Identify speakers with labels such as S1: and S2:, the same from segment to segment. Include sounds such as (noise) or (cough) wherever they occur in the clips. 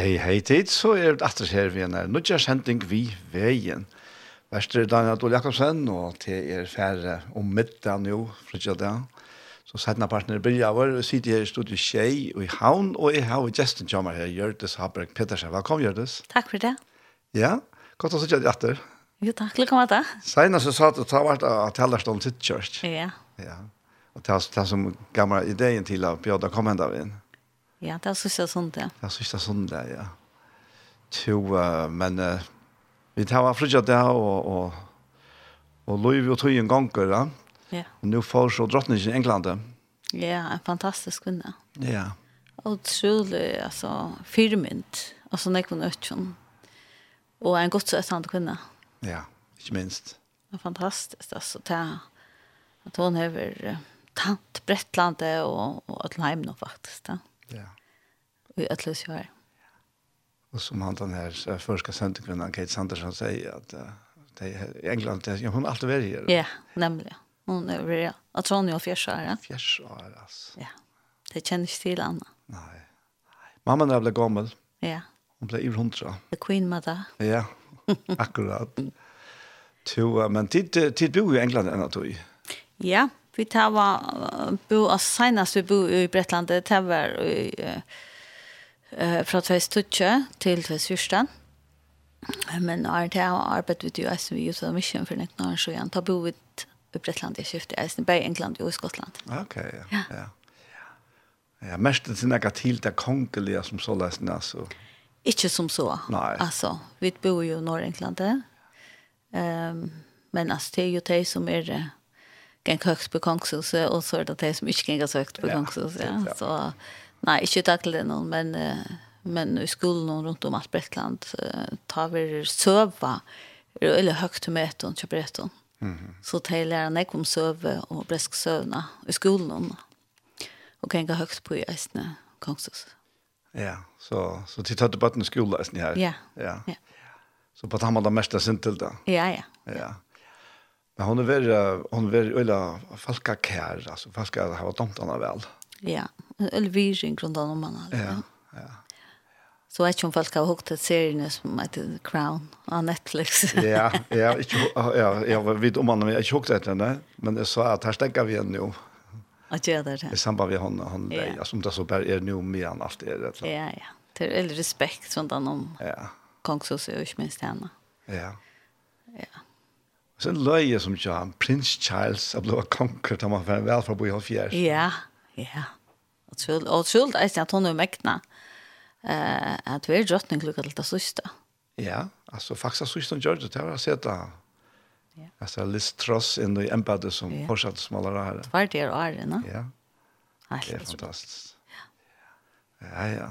S1: Hei, hei tid, så er det atter her vi er nødgjørshending vi veien. Vestre Daniel Adol Jakobsen, og til er færre om middagen jo, flytja det. Så sætna partner Birja vår, og sitter her i studiet Kjei og i Havn, og jeg har gesten kommer her, Gjørdes Haberg Petersen. Velkommen, Gjørdes.
S2: Takk for det.
S1: Ja, godt å sitte deg atter.
S2: Jo, takk, lykke med det.
S1: Senere så sa du at det har vært av lærte sitt kjørst.
S2: Ja.
S1: Ja, og det er som gamle ideen til å bjøde å komme enda inn.
S2: Ja. Ja, det er sista sondag.
S1: Det er sista sondag, ja. To, uh, men uh, vi tar var frutja det og, og, og lov og tog en ganger, ja.
S2: Ja.
S1: Og nå får så drottningen i England.
S2: Ja, en fantastisk kvinne.
S1: Ja.
S2: Utrolig, altså, firmynd. Altså, nekvun øtjon. Og en godt så etter kvinne.
S1: Ja, ikke minst.
S2: Det er fantastisk, altså, det at hon hever uh, tant Brettlande og, og Atlheim nå faktisk, da.
S1: Ja. Ja.
S2: Og i ætles jo her.
S1: Og som han den her første sendekvinnen, Kate Sanderson, sier at uh, i England, det, ja, hun har alltid vært her.
S2: Ja, nemlig. Hun er vært her. Jeg tror hun er fjers år.
S1: Fjers år, altså.
S2: Ja. Det kjenner ikke til Anna.
S1: Nei. Mamma er ble gammel.
S2: Ja.
S1: Hun ble i hundra.
S2: The Queen Mother.
S1: Ja, akkurat. (laughs) to, men tid, tid bor i England enn at du
S2: Ja, Vi tar var bo av senast vi bo i Bretlandet, det var i, uh, fra 2020 til 2014. Men er det har arbeidet vi jo eisen vi gjør mission for nekken år så siden, da bo vi i Bretlandet i skiftet eisen, bare i England og i Skottland.
S1: Ok, ja.
S2: ja.
S1: ja. Ja, mest det sin ega til det kongelige som så lesen, altså.
S2: Ikke som så.
S1: Nei.
S2: Altså, vi bor jo i Nord-England, Um, men altså, det er jo det som er gikk høyt på kongshuset, og så er det de som ikke gikk så høyt
S1: på
S2: kongshuset. Ja.
S1: ja.
S2: Så, nei, ikke takk til det noen, men, men i skolen rundt om alt Bretland, tar vi søva, eller høyt til møten, til Bretland.
S1: Mm -hmm.
S2: Så de lærer meg om søve og bresk søvna i skolen, og gikk høyt på i eisene kongshuset.
S1: Ja, så, så de tatt debatten i skolen eisene her.
S2: Ja,
S1: ja.
S2: ja.
S1: Så på tamma det mesta sin til det.
S2: Ja, ja.
S1: Ja. ja. Men hon är väl hon är öla falka kär alltså falka har varit tomtarna väl.
S2: Ja, eller vi syns runt om man alltså.
S1: Ja, ja.
S2: Så att hon har hukt att serien som heter Crown på Netflix.
S1: ja, ja, (laughs) inte ja, jag vet om man jag hukt att den men det så att hashtagga vi nu.
S2: Att göra det.
S1: I samband med hon hon
S2: ja.
S1: som det så bara är nu mer än allt det.
S2: Ja, ja. Det är respekt runt om.
S1: Ja.
S2: Kongshuset och minst henne.
S1: Ja.
S2: Ja.
S1: Så en løye som ikke han, Prince Charles, jeg ble konger til man var vel for å bo i halvfjers.
S2: Ja, ja. Og tjult, og tjult er at hun er mekna, uh, at vi er drottning klukka til det sørste.
S1: Ja, altså faktisk sørste han gjør det, det har jeg sett da.
S2: Ja.
S1: Altså Liz Tross inn i embedet som
S2: ja.
S1: fortsatt smalere her.
S2: Det var det er året, no?
S1: Ja, det er fantastisk. Ja, ja. ja.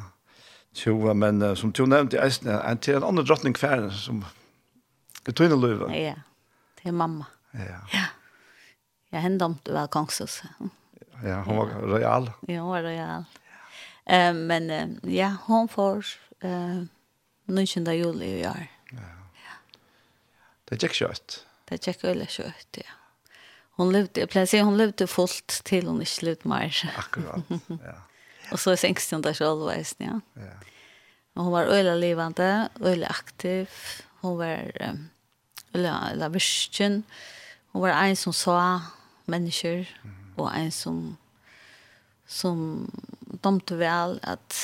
S1: Jo, men uh, som du nevnte i Eisne, en til en annen drottning færen som er tøyne løyve.
S2: Ja, ja er mamma.
S1: Ja.
S2: Ja. Jeg hendte om du var kongsus.
S1: Ja, hon var royal.
S2: Ja, hon var royal. Eh men ja, hon får eh 19. juli i år. Ja.
S1: Det gick kjøtt.
S2: Det gick öle kjøtt, ja. Hon levde, jag plötsligt hon levde fullt till hon ikke levde mer.
S1: Akkurat. Ja. (laughs)
S2: Och så sänks hon där själv vet
S1: ja.
S2: Ja. Hon var öle levande, öle aktiv. Hon var um, eller, eller virkjen. Hun var en som sa mennesker, og en som, som domte vel at,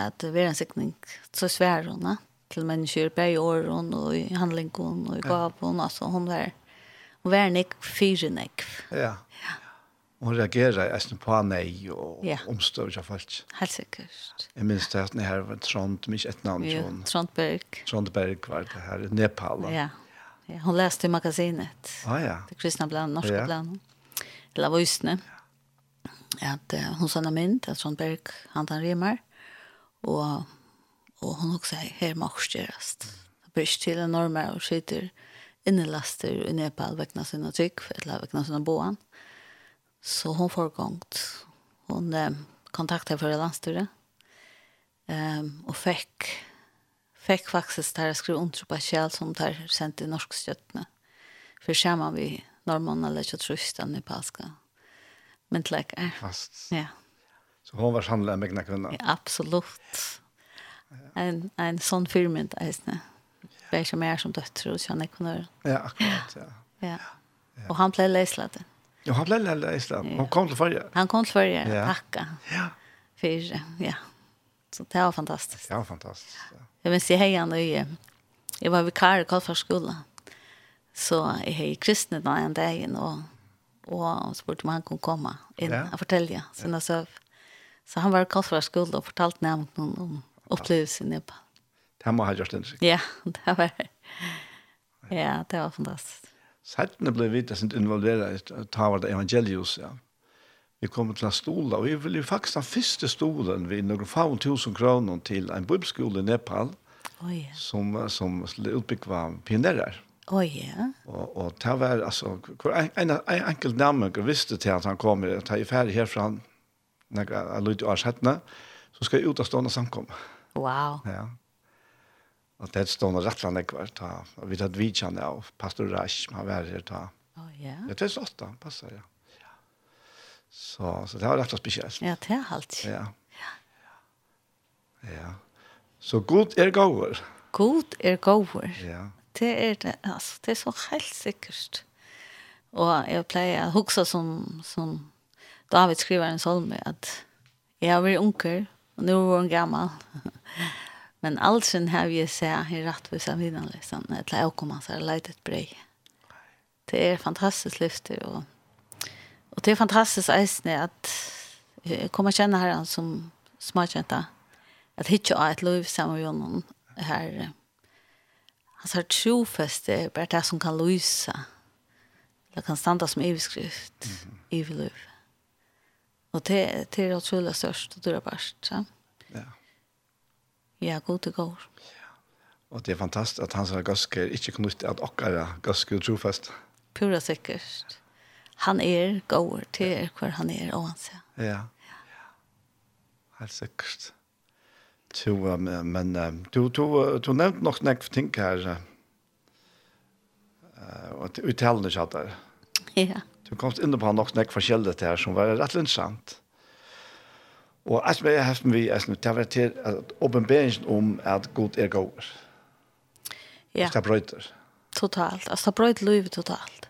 S2: at det var en sikning så svær hun, til mennesker, på i åren, og i handlingen, og i gapen, altså hun var, hun var en ekv, fire ekv.
S1: Ja. ja. Hun reagerer nesten på nei og
S2: ja.
S1: omstår ikke folk.
S2: Helt sikkert.
S1: Jeg minns det at det her var Trond, men ikke et
S2: navn.
S1: Jo,
S2: Trondberg.
S1: Trondberg var det her, Nepal.
S2: Ja, Ja, hon läste i magasinet.
S1: Ah, ja.
S2: Det kristna bland, norska
S1: ja.
S2: bland. Eller var just nu. Att uh, hon sanna mynd, att sån Berg, han tar rimmar. Och, och hon också här, här marskerast. Det blir till en normer och skiter innelaster i Nepal vekna sina tryck, eller vekna sina boan. Så hon får gångt. Hon eh, kontaktade förra landstyret. Um, och fick fick faktiskt där skrev under på skäl som där sent i norsk støttene. För skärmar vi norrmän eller så trösta i paska. Men like.
S1: Fast.
S2: Ja.
S1: Så hon var handla en egna kvinna.
S2: Ja, absolut. En en sån filmint är Det är som är som döttrar och såna kunde.
S1: Ja, akkurat, ja.
S2: Ja. Och han blev läslad.
S1: Ja, han blev läslad. Han kom till förra.
S2: Han kom till förra. Tacka.
S1: Ja.
S2: För ja. Så det var fantastiskt.
S1: Ja, fantastiskt. Ja.
S2: Jeg vil si hei han og jeg. Jeg var vikar i Kalfarskola. Så jeg hei kristne da en dagen, og, og spurte om han kunne komme inn
S1: ja.
S2: og fortelle sine ja. Så han var i Kalfarskola og fortalte nærmest noen om opplevelsen i Nepal.
S1: Det må ha gjort en.
S2: Ja, (laughs) det var Ja, det var fantastisk.
S1: Sættene ble vidt at jeg involveret i det Evangelius, ja vi kom til en stol, og vi vil faktisk den første stolen vi noen faun tusen kroner til en bibelskole i Nepal,
S2: oh, yeah.
S1: som, som utbyggva pionerer.
S2: Oh, yeah.
S1: Og, og det var, altså, hvor en, en, en enkelt nærmere visste til at han kom, at jeg er ferdig herfra, når jeg lød i årshettene, så skal jeg ut av stående samkom.
S2: Wow.
S1: Ja. Og det stående rettland jeg var, ta, og vi tatt vidtjene av Pastor Rasch, han var her, ta.
S2: Oh, yeah.
S1: Det er 2008, passer, ja. Så, så det har vært spesielt.
S2: Ja, det har alltid.
S1: Ja. Ja. Så god er gåver.
S2: God er gåver.
S1: Ja.
S2: Det er det, altså, det er så helt sikkert. Og jeg pleier å huske som, som David skriver en salme at jeg har vært unker, og nå var han gammel. (laughs) Men alltid har vi sett i rettvis av vidanlesen, et leie å komme seg og leide et brei. Det er fantastisk lyfter, og Och det är fantastiskt äsne att komma känna herran som smartkänta. Att hitta ett liv samman med honom här. han har er bare det som kan lyse. Det kan standa som överskrift i mm -hmm. liv. Och det, det er utrolig størst og dyrbart. Så.
S1: Ja.
S2: Ja, god det går.
S1: Ja. Och det är fantastiskt att hans gasker inte knutit att åkara gasker trofast.
S2: Pura sikkert. Ja han er gåur til hver han er og han ser.
S1: Ja. ja. Helt sikkert. Jo, men du, du, du nevnte nok nekk ting her. Uh, Og uh, uttalende kjatt der.
S2: Ja.
S1: Du kom inn på nok nekk forskjellig her som var rett interessant. Og alt vi har haft vi, vi, det har vært til åpenberingen om at god er gåur.
S2: Ja.
S1: Det brøyter.
S2: Totalt. Altså, det brøyter livet totalt.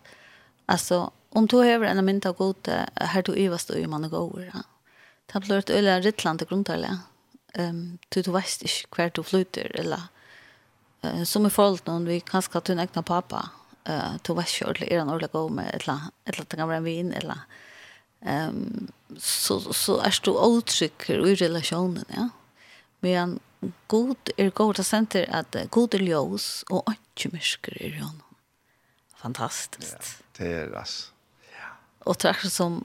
S2: Altså, om du har en mynd av god, her du yvast og man er god. Ja. Det blir et øyla rittland til grunntallet. Um, du, du veist ikke hver du flyter, eller uh, som i forhold til noen, vi kanskje har tunn egna pappa, uh, du veist ikke ordentlig, er han ordentlig god med, eller, eller det kan være en vin, eller um, så, så er du åtrykker i relasjonen, ja. Men god er god, det senter at god er ljøs, og ikke mørker er jo Fantastiskt.
S1: Ja, det er altså
S2: og det er akkurat som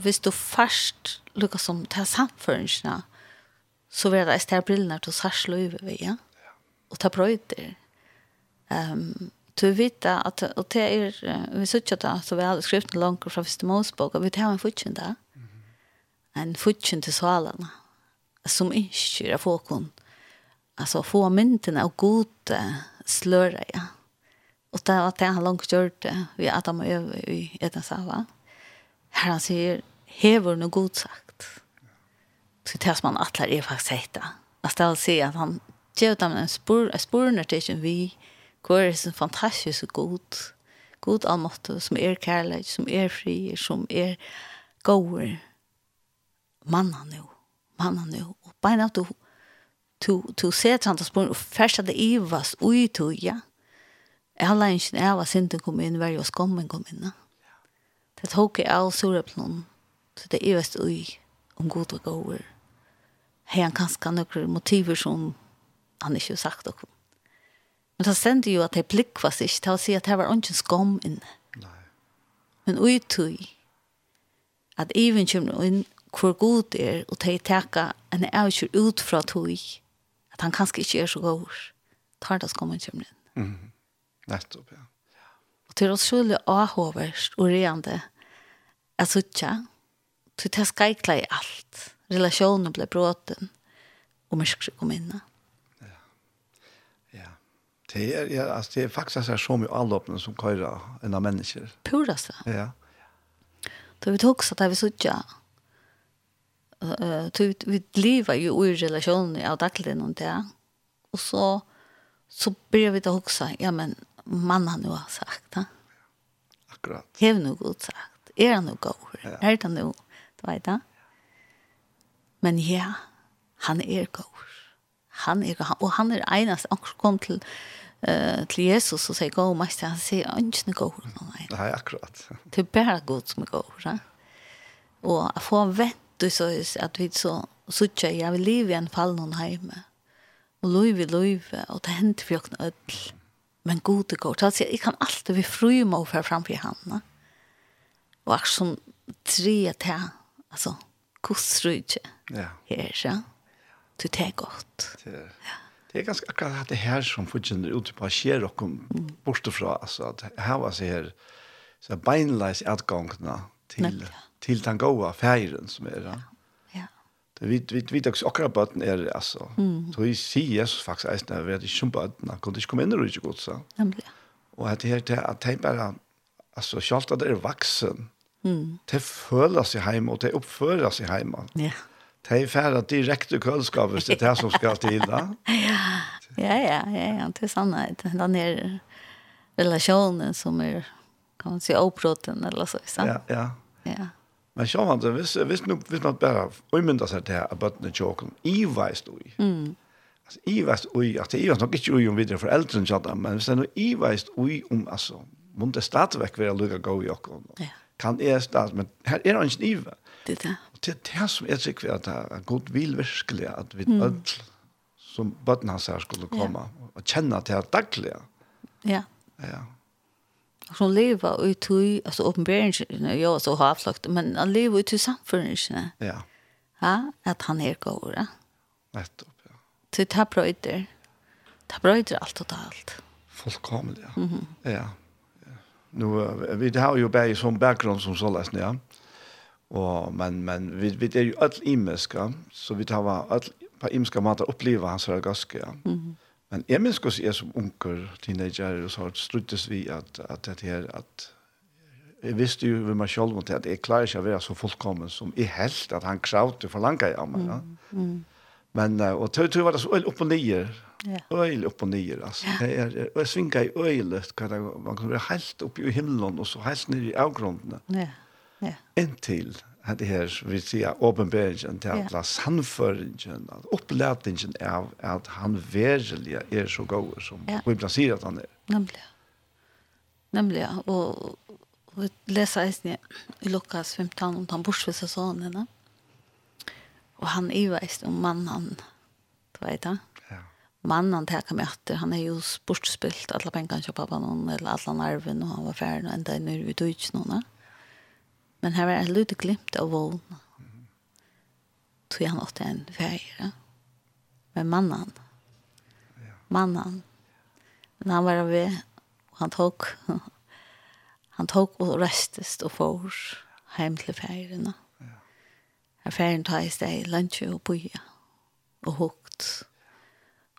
S2: hvis du først lukker som til samføringsene, så vil det større brillene til særst løyve vi, ja? Og ta brøyder. Um, du vet at, og det er, vi sier da, så vi har skriften langt fra første målsbok, og vi tar en fortjen da, en fortjen til salene, som ikke er folk, altså få myndene av gode slører, ja? Og det var det han langt gjort vi Adam og över i ett sava. Her han sier, hever noe god sagt. Så det som man er faktisk faktiskt heta. Att det si at han gjør dem en spor, en spor när det vi går är så fantastisk god. God allmåttig som er kärlek, som er fri, som er gåer. Manna nu, manna nu. Og bara att du, du, du ser att han tar og først at det i vas to. Ja alla hadde ikke det av at synden kom inn, var jo skommen kom inn. Det tok jeg av surreplån, så det er vest ui, om god og gåver. Hei han kanskje noen motiver som han ikke har sagt noen. Men det sendte jo at jeg blikkvast ikke til å si at det var ikke skom inne.
S1: Nei.
S2: Men ui tog, at even kommer inn hvor god er, og de teka en avkjør ut fra tog, at han kanskje ikke er så god, tar det skommen kommer inn.
S1: Mhm. Mm Nettopp, ja.
S2: Og til oss skulle avhåverst og reende at suttja, til det skal i alt. Relasjonen ble bråten, og mørkse kom inn.
S1: Ja. ja. Det er, ja, altså, det er faktisk er så mye allåpne som køyrer enn av mennesker.
S2: Purast det.
S1: Ja.
S2: Da vi tok så da vi suttja, uh, vi lever jo i relasjonen av dagligen og det, og så, så blir vi da også, ja, men mannen han nu har sagt. Ha?
S1: Akkurat.
S2: Hev nu god sagt. Er han nu god?
S1: Ja.
S2: Er det nu? Du vet det? Men ja, han er god. Han er god. Og han er eneste. Han kom til, uh, til Jesus og sier god mest. Han sier han ikke noe god. Nei,
S1: Nei akkurat.
S2: Det er bare god som er god. Ja? Og jeg får vent du så at vi så suttje, jeg vil leve i en fall noen hjemme. Og lov i lov, og det henter vi jo ikke noe ødel. Mm men gode går. Så att jag kan alltid vi fru må för framför henne. Og akkurat som tre till alltså kustrutje.
S1: Ja.
S2: Her, ja. Du tar er Ja.
S1: Det er ganske akkurat det her som fortsätter ute på sker och kom borte fra. Altså, at her var så her så beinleis utgangene til,
S2: till
S1: til den gode färgen som är ja vi vi vi också och rabatten er altså.
S2: Mm.
S1: Så vi ser Jesus faktisk är när ved jag som på att kunde ikke komme inn og ikke godt så. Och att det her til at det bare altså schalt at det er vaksen.
S2: Mm.
S1: Det føler seg hjemme, og det oppfører seg hjemme.
S2: Ja.
S1: Det er ferdig direkte kølskapet, det er det som skal til da. (laughs)
S2: ja, ja, ja, ja, det er sannhet. Den er relasjonen som er, kan man si, oppbrotten eller så, ikke sant?
S1: Ja, ja.
S2: Ja.
S1: Men så man, det, hvis, hvis, nu, hvis man bare umynda seg til at bøttene tjåken, i veist ui.
S2: Mm.
S1: Altså, i veist ui, altså, i veist nok ikke ui om videre for foreldrene tjata, men hvis det er noe i veist ui om, altså, må det stadigvæk være lukka gå i okken.
S2: Ja.
S1: Kan jeg stadig, men her er han ikke nive.
S2: Det er det.
S1: Og det er det som jeg sikker at det er god vil virkelig at vi mm. ødel som bøttene hans her skulle komme, ja. og kjenne til det daglige.
S2: Ja.
S1: Ja
S2: som lever i tog, altså åpenberingen, jo, så har avslagt, men han lever i tog samfunnet.
S1: Ja.
S2: Ja, at han er god, ja.
S1: Nettopp, ja.
S2: Så det er brøyder. Det er brøyder alt og alt.
S1: Fullkomlig, ja. Mm -hmm. Ja. Nu, vi har jo bare sånn bakgrunn som så lesen, ja. Og, men, men vi, vi er jo alt imeska, så vi tar alt på imeska måter oppleva hans røgaske, ja. Mm -hmm. Men jeg minns også jeg som unker, teenager, og så har struttes vi at, at det her, at jeg visste jo ved meg selv om det, at jeg klarer ikke å være så fullkommen som jeg helt, at han kravte for langt av meg. Ja. Mm, mm. Men, og tog tog var det så øyne opp og
S2: nye,
S1: øyne opp og nye, altså. Jeg, jeg, jeg svinger i øyne, man kan være helt oppe i himmelen, og så helt ned i avgrunnen.
S2: Ja, ja.
S1: Inntil, ja det her, vi sier åpenberingen til at la sannføringen, at opplætningen av at han verelig er så god som
S2: ja.
S1: vi blant sier at han er.
S2: Nemlig. Nemlig, og vi leser eisen i Lukas 15 om han borsvis og sånn, ja. Og han er jo eisen om mannen han, du vet det?
S1: Ja.
S2: Mannen han teker med etter, han er jo sportspilt, alle pengene kjøper på noen, eller alle nerven, og han var ferdig, og enda er nødvendig ut noen, ja. Men her var et lite glimt av vågen. Mm. Tog han åtte en färger. Men mannen. Ja. Mannen. Men han var ved. og han tok. (laughs) han tok og restest og får hjem til ferien. Ja. Her ferien tar i sted lunsje og boja og hukt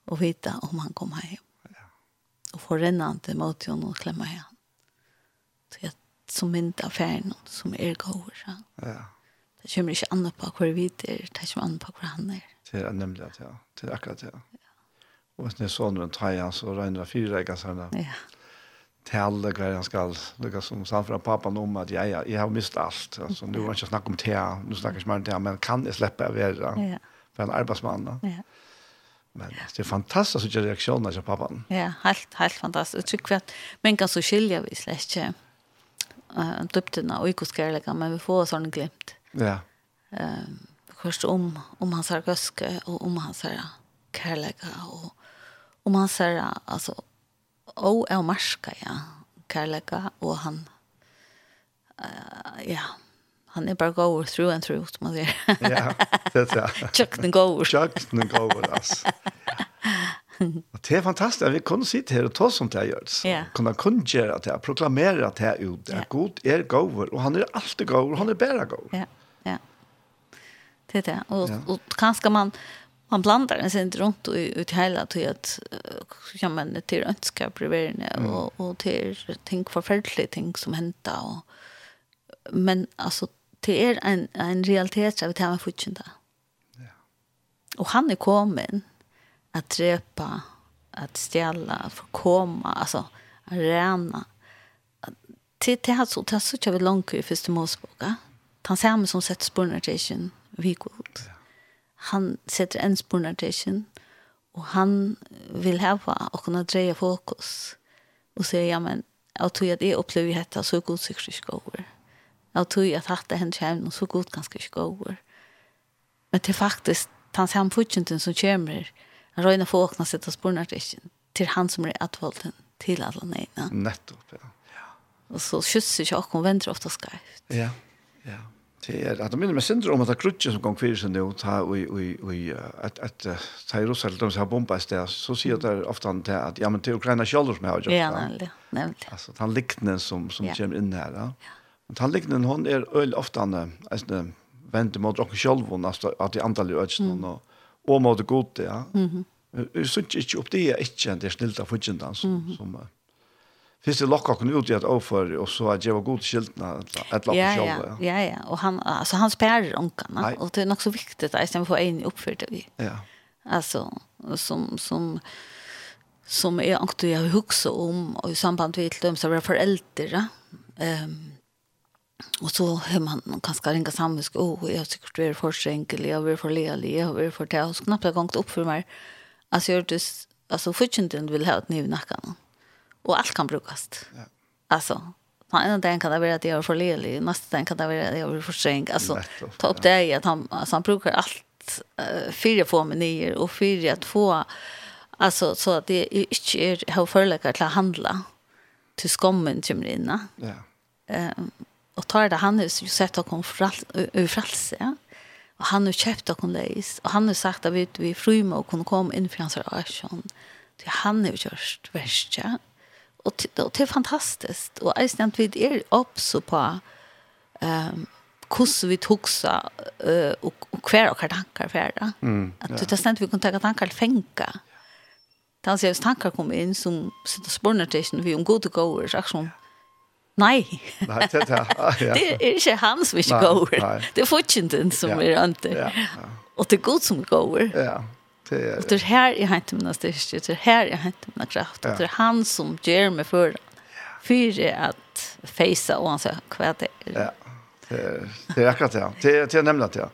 S2: og vita om han kom hjem. Ja. Og får rennende mot henne og klemmer. Så jeg som mynd av ferien som er gåver. Ja.
S1: ja.
S2: Det kommer ikke annet på hvor vi er, det kommer annet på hvor han er.
S1: Det er nemlig at, ja. Det er akkurat, ja. ja. Og hvis det er sånn rundt her, så regner det fire rekker seg.
S2: Ja.
S1: Tale hva han skal, lukka som sa fra pappan om at jeg, jeg, jeg har mist alt. Altså, nu var ikke snakk om te, nu snakker ikke mer om te, men kan jeg slippe av være
S2: ja.
S1: for en arbeidsmann?
S2: Ja.
S1: Men det är fantastiskt att reaktionerna från pappan.
S2: Ja, helt helt fantastiskt. Jag tycker att men kan så skilja vi släcke uh, døptene og ikke men vi får sånn glimt.
S1: Ja.
S2: Um, først om, om hans her gøske, og om hans her kærleika, og om hans her, altså, og er marska, ja, kærleika, og han, uh, ja, han er bare goer through and through, som man sier.
S1: ja, det
S2: er det. (laughs) Kjøkken
S1: goer. Kjøkken goer, altså. Ja. (laughs) (laughs) det är fantastiskt. Vi kunde sitta här och ta sånt här görs.
S2: Yeah.
S1: kunna göra det här, proklamera det här ut. Yeah. God är gåvor och han är alltid gåvor och han är bara gåvor.
S2: Ja, ja. Det är det. Och,
S1: ja.
S2: och kanske man man blandar en sin runt och ut hela till att ja men till önskar breverne
S1: mm.
S2: och och till ting förfärliga ting som händer och men alltså det är en en realitet av vi tar med Ja. Och han är kommen att drepa, att stjäla, att förkomma, alltså att räna. Till det här så tar så tjänar vi långt i första målsboka. Han ser som sätter spårnartation vi god. Han sätter en spårnartation och han vill häva och kunna dreja fokus. Och säga ja men, jag tror att jag upplever detta så god sig skor. Jag tror att hatta händer hem så god ganska skor. Men det är faktiskt, han ser han som kommer Han røyner få åkna sitt og spurnar det ikke. Til han som er atvolden til alle nøyene.
S1: Nettopp, ja. ja.
S2: Og så kysser ikke åkken, venter ofte skarft.
S1: Ja, ja. Det er at minner meg syndrom at det krutje som gong fyrir seg nu, ta ui, ui, ui, at, at, ta i Russland, de har bomba i sted, så sier det ofte han til at, ja, men til Ukraina kjallur som jeg har gjort.
S2: Ja, nemlig, nemlig.
S1: Altså, han liknen som, som
S2: ja.
S1: kommer inn her, ja. Men han liknen, hon er øyla ofte han, altså, venter mot åkken kjallvun, altså, at de andalig øyne, og, og må det godt, ja. Mhm. -hmm. Jeg synes ikke opp det er ikke en del av fudgjendene som, mm -hmm. som Finns det locka kunde ut i att offer och så att jag var god skiltna ett lock
S2: ja, ja, ja, ja, och han alltså han spärrar onkarna och det är nok så viktigt att istället få en uppförd vi.
S1: Ja.
S2: Alltså som som som är ankt jag huxar om och i samband med till dem så var föräldrar. Ehm Och så hör man ganska ringa samvisk. Åh, oh, jag tycker det är för enkel. Jag vill för lelig. Jag vill för det. Och så knappt jag gångt upp för mig. Alltså, jag har det. Alltså, fortfarande vill ha ett ny nackan. Och allt kan brukas.
S1: Ja.
S2: Alltså, han ena dagen kan det være at jeg är for lelig. neste dagen kan det være at jeg jag är för enkel.
S1: Alltså,
S2: ta opp det i at han, altså, han brukar alt, Uh, fyra få menyer og fyra at få. altså, så at det ikke er, har förläggare til å handle, til skommen kommer in.
S1: Ja.
S2: Um, og tar det han har sett att hon frelse. ja? och han har köpt att hon läs och han har sagt att vi vi frymma och kunne komme in for hans relation det han har gjort verst. ja och det, og det är fantastiskt och jag stämt vid er också på ehm um, hur vi tuxa uh, och och kvar och tankar för det.
S1: Mm,
S2: at Att det stämt vi kunde ta tankar fänka. Då ser jag tankar kommer in som sitter spårna till vi om god och goer så som Nei.
S1: Nei, det er ja. (laughs)
S2: det. er ikke han som ikke
S1: går.
S2: Det er fortjenten som
S1: ja.
S2: er ante.
S1: Ja, ja.
S2: Og det er god som går.
S1: Ja. Det er,
S2: og det er her jeg henter min styrke, det er her jeg henter min kraft, og det er han som gjør meg for det. Fyre at feisa og han sier hva det er.
S1: Ja, det er, det er akkurat det. Det er, det er nemlig det, ja.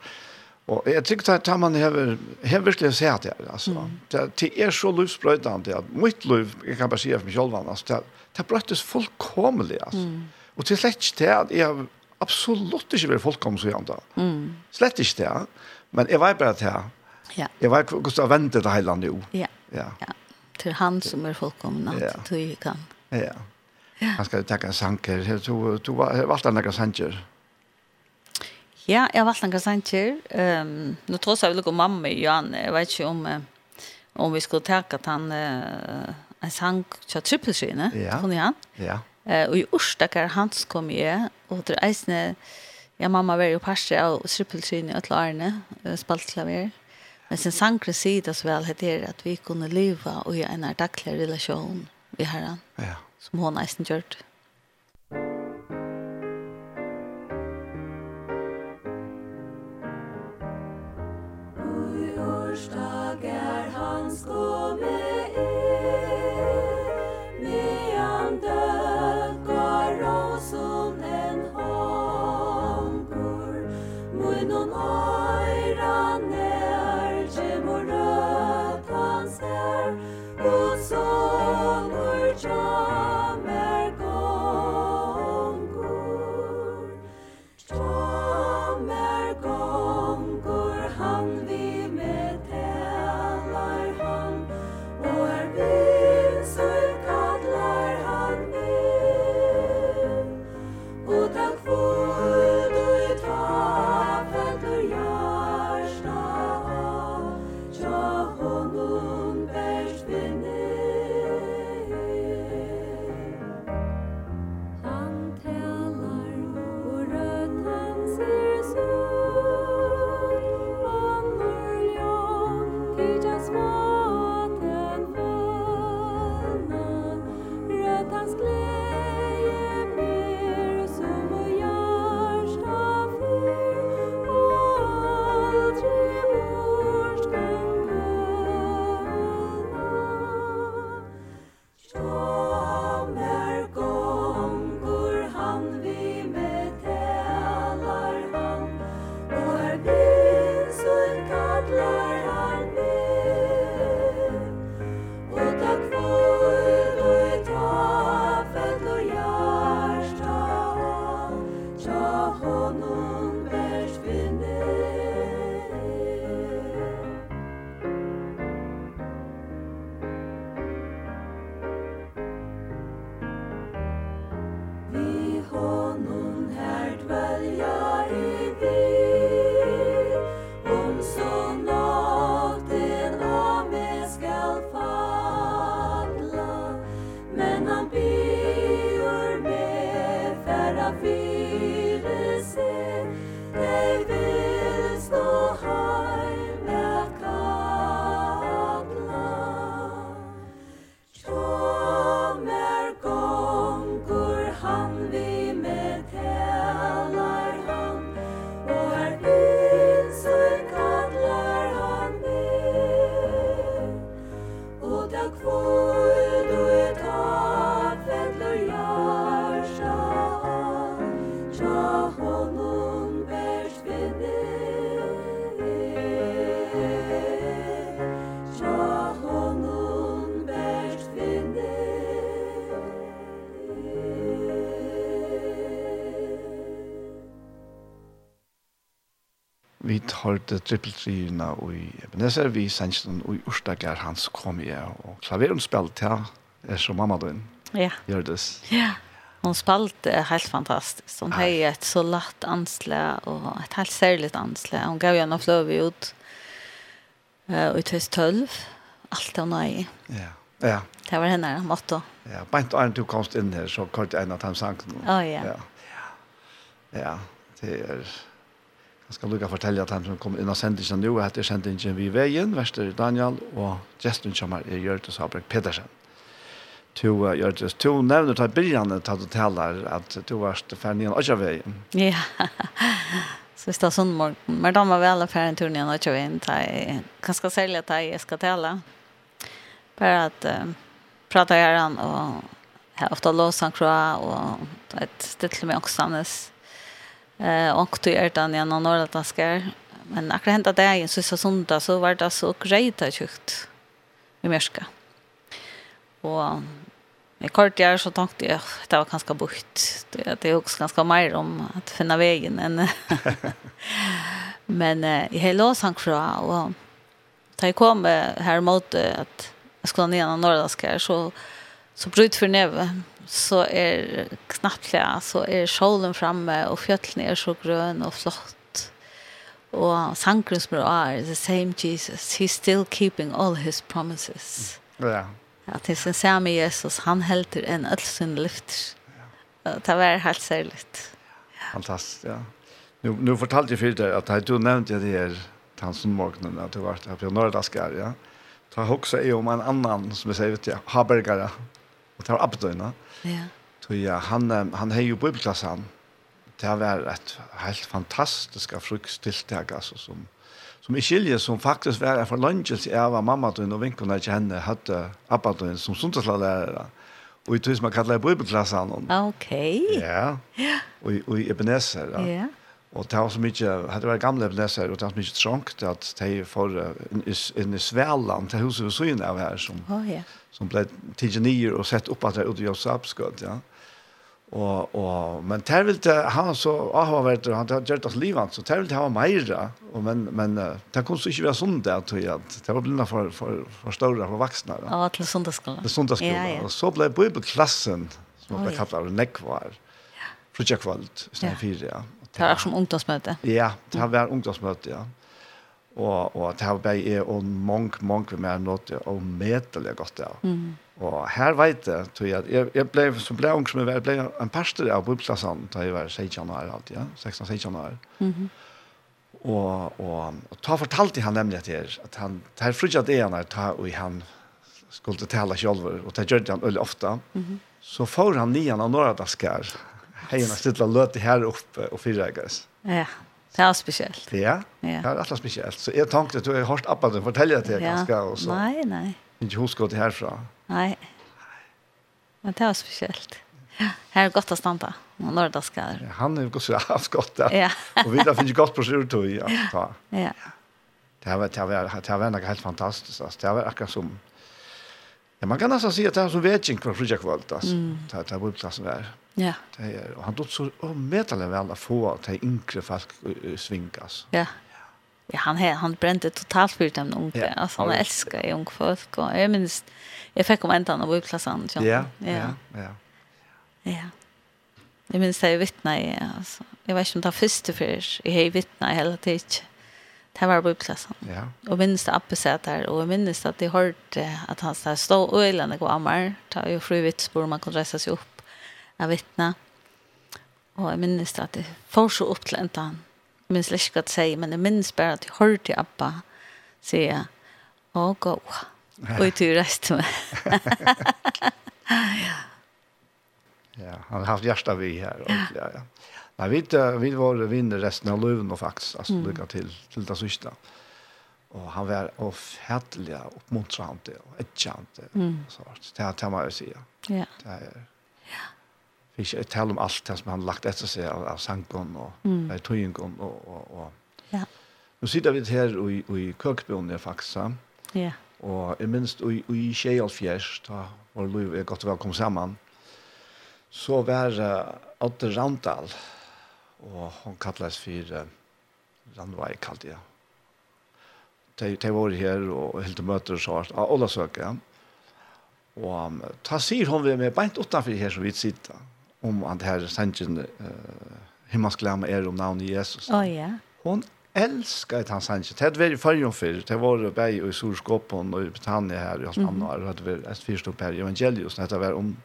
S1: Och jag tycker att han har har verkligen sett det alltså. Mm. Det, det är så livsbrödande att mitt liv jag kan bara säga för mig själv alltså det, det bröttes fullkomligt alltså. Mm. Och till släkt det att jag absolut inte vill fullkomligt så janta. Mm. Slett inte det. Men jag var bara det här.
S2: Ja.
S1: Jag var kosta vänta det hela nu.
S2: Ja.
S1: Ja.
S2: ja. Till han som är fullkomna
S1: ja.
S2: till kan.
S1: Ja. Ja. Han ska ta en sanker. Du du var vart andra sanker.
S2: Ja, jeg har valgt några sanger. Um, nu trots jag vill om mamma i Johan. Jeg vet ikke om, uh, om vi skulle tänka at han uh, en sang til Trippelskyene,
S1: Ja.
S2: Från han.
S1: Ja.
S2: Uh, och i Orsdakar hans kom jag. Och det är eisne... Ja, mamma var ju parse av trippelskine och klarne. Uh, spaltklaver. Men sen sangre sida så väl heter det att vi kunde leva och i en daglig relation vi herran.
S1: Ja.
S2: Som hon eisen gjort.
S3: Ja.
S1: hørte trippeltrina i Ebenezer, vi sendte den i Ørstager, hans kom jeg, og klaveren spilte her, er som mamma din,
S2: ja.
S1: Gjørdes.
S2: Ja, hon spalte helt fantastiskt. Hon har ett så lätt ansla och ett helt särligt ansla. Hon gav gärna flöv ut eh i 2012. 12. Allt hon har i.
S1: Ja. Ja.
S2: Det var henne motto.
S1: Ja, bant Arne du komst in här så kort en av hans sank.
S2: Ja, ja.
S1: Ja. Ja, det är Jeg skal lukka fortelle at han som kom inn av sendingen nå, heter sendingen vi veien, Vester Daniel, og gesten som er Gjørtes Abrek Pedersen. To uh, Gjørtes, to nevner til begynnelsen til at du taler at du var ferdig igjen av veien.
S2: Ja, (laughs) så hvis det er sånn morgen, men da må vi alle ferdig turen igjen av veien, hva skal selge at jeg skal tale? Bare at uh, prate gjerne, og jeg har ofte låst han kroa, og det er stilt med åksanes. Ja Eh och det är den ena norra taskar. Men akkurat hända det är så söndag så var det så grejt att sjukt i mörska. Och Jag kort jag så tänkte jag det var ganska bukt. Det det är också ganska mer om att finna vägen än (laughs) Men eh, jag hela oss fra och ta kom här mot att jag skulle ner norra så så bröt för neve så er knappt så er solen framme, og fjøtlene er så grøn og flott. Og sangren som er the same Jesus, he's still keeping all his promises.
S1: Ja.
S2: At det er samme Jesus, han helter en ødelsen lyfter. Ja. Det var helt særlig. Ja.
S1: Fantastisk, ja. Nu, nu fortalte jeg fyrir deg at du nevnte det her tansenmorgenen, at du var her på Nordaskar, ja. Ta också i om en annan, som jeg sier, vet jeg, Habergara, og ta Abdøyna.
S2: Ja Ja.
S1: Så ja, han han har ju bibelklassan. Det har varit ett helt fantastiska fruktstiltag alltså som som i skilje som faktiskt var för lunches är var mamma då och vinkorna inte henne hade appa då som söndagslärare. Och i tus man kallar bibelklassan.
S2: Okej.
S1: Okay. Ja. Och och Ebenezer. Ja.
S2: ja.
S1: Og det var så mye, hadde vært gamle leser, og det var så mye trångt at de får för en i Svälland, det huset vi såg in av her, som,
S2: oh, ja.
S1: som ble tidlig nye og sett opp at det er ute i Josapskott, ja. Og, og, men det vil det, han så, ah, han vet han har gjort oss livet, så det vil det ha mer, og, men, men det kunne så ikke være sånn det, tror jeg, att det var blinda for, for, for større, for voksne. Ja,
S2: oh, til sundagsskolen.
S1: Till söndagsskolan.
S2: Ja, ja.
S1: og så ble bibelklassen, som
S2: oh,
S1: ble kallat av Nekvar, ja. Frutjakvalt,
S2: i stedet
S1: ja. fire, ja
S2: Det var som ungdomsmøte.
S1: Ja, det var ungdomsmøte, ja. Og, og det var bare jeg og mange, mange med nåte og medelig godt, ja.
S2: Mm.
S1: Og her vet jeg, tror jeg, jeg, jeg ble, som ble ung som jeg var, ble en pastor av Bibelklassen da jeg var 16 år alt, ja, 16-16 år.
S2: Mm -hmm.
S1: Og, og, og ta fortalte han nemlig at, jeg, at han, det her fruttet det han er, ta og han skulle tale selv, og det gjør det han veldig ofte.
S2: Mm -hmm.
S1: Så får han nian av Noradaskar, Hej, när stilla löt det här upp och fyra.
S2: Ja. Det är speciellt.
S1: Ja. Det är alltid speciellt. Så jag tänkte att du har hört appa den fortälja till ganska och så.
S2: Nej, nej.
S1: Inte hos gå det härifrån?
S2: Nej. Men det är speciellt. Ja, här är gott att stanna. Någon lördag ska.
S1: Han är ju så avskott.
S2: Ja.
S1: Och vi där finns gott på sjutton ja. Ja.
S2: Ja.
S1: Det har varit (laughs) det har varit det har varit helt fantastiskt. Det har varit akkurat som Ja, man kan nästan säga att det här som vet inte kvar fridja kvalt. Det det var uppklassen där. Mm.
S2: Ja.
S1: Det är han då så och medel väl att få att de yngre folk svinkas.
S2: Ja. Ja, han han brände totalt för dem unga.
S1: Ja,
S2: alltså han älskar ju unga folk och jag minns jag fick om ändan av uppklassen.
S1: Ja, ja,
S2: ja.
S1: Ja.
S2: ja. Jag minns det jag vittna i, alltså. Jag vet inte om det var första för jag har vittna hela tiden. Det var på uppklassen.
S1: Ja.
S2: Och minnes det uppe sig där. Och jag minns att jag hørte att han stod och ölande gå ammar. Det var ju fru vittspår man kunne resa sig opp av vittna. Og jeg minnes at jeg får så opp til enda han. Jeg minnes ikke hva det sier, men jeg minnes bare at jeg hørte Abba sier, å gå, og jeg tror resten med.
S1: ja. (laughs) Ja, han har haft hjärta vi här. Och, ja, ja. Nej, vi, vi var vinner resten av löven och faktiskt. Alltså, mm. lycka till, till det sista. Och han var offentlig och uppmuntrande och ätjande. Mm. Så, det här kan man ju säga.
S2: Ja.
S1: Det här är... Ja. Vi ska tala om allt det som han lagt efter sig av, av sangon och mm. av tojengon och, och, och.
S2: Ja.
S1: Nu sitter vi här i, i Kökbjörn i Faxa. Ja. Og jeg minst i, i Kjejalfjers, da var liv er godt og kom sammen, så var uh, Otte Randal, og hon kallades for uh, Randvei, kallte jeg. De, de var her og helt møter og sånt, av Ola søker. Og um, ta sier hon vi med beint utenfor her som vi sitter om at her sendjen uh, himmelsk lämma er om navnet Jesus.
S2: Oh, ja.
S1: Hon älskar att han sanchen. Det var ju förr för det var bäj i sorskåpen och Britannia här i hans namn och det var ett fyrstå per evangelius det var om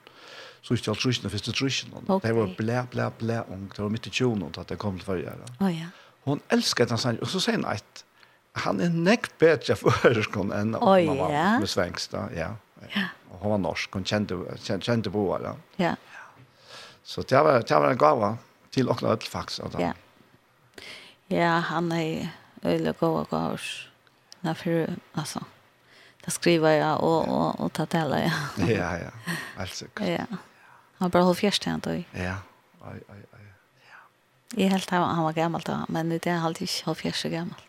S1: så inte alls rysen första
S2: rysen.
S1: Det var blæ, blæ, blæ, ung. det var mitt i tjonen at det kom til förra.
S2: Oh, ja.
S1: Hon älskar att han sanchen Og så säger han att han är näkt bättre förskon än oh,
S2: ja.
S1: med svensk. Ja. Ja. Och hon var norsk, hon kände, kände, kände på
S2: Ja.
S1: Så det var, det var en gava til åkne ødel faktisk.
S2: Ja. ja, han er øyne gode gaver. Derfor, altså, da skriver jeg og, og, og tar tale, (laughs) ja.
S1: ja, ja, helt sikkert.
S2: Ja. Han bare holdt fjerst igjen, tog.
S1: Ja, oi, oi, oi. Ja.
S2: Jeg helt han var gammel da, men det er alltid ikke holdt fjerst gammel.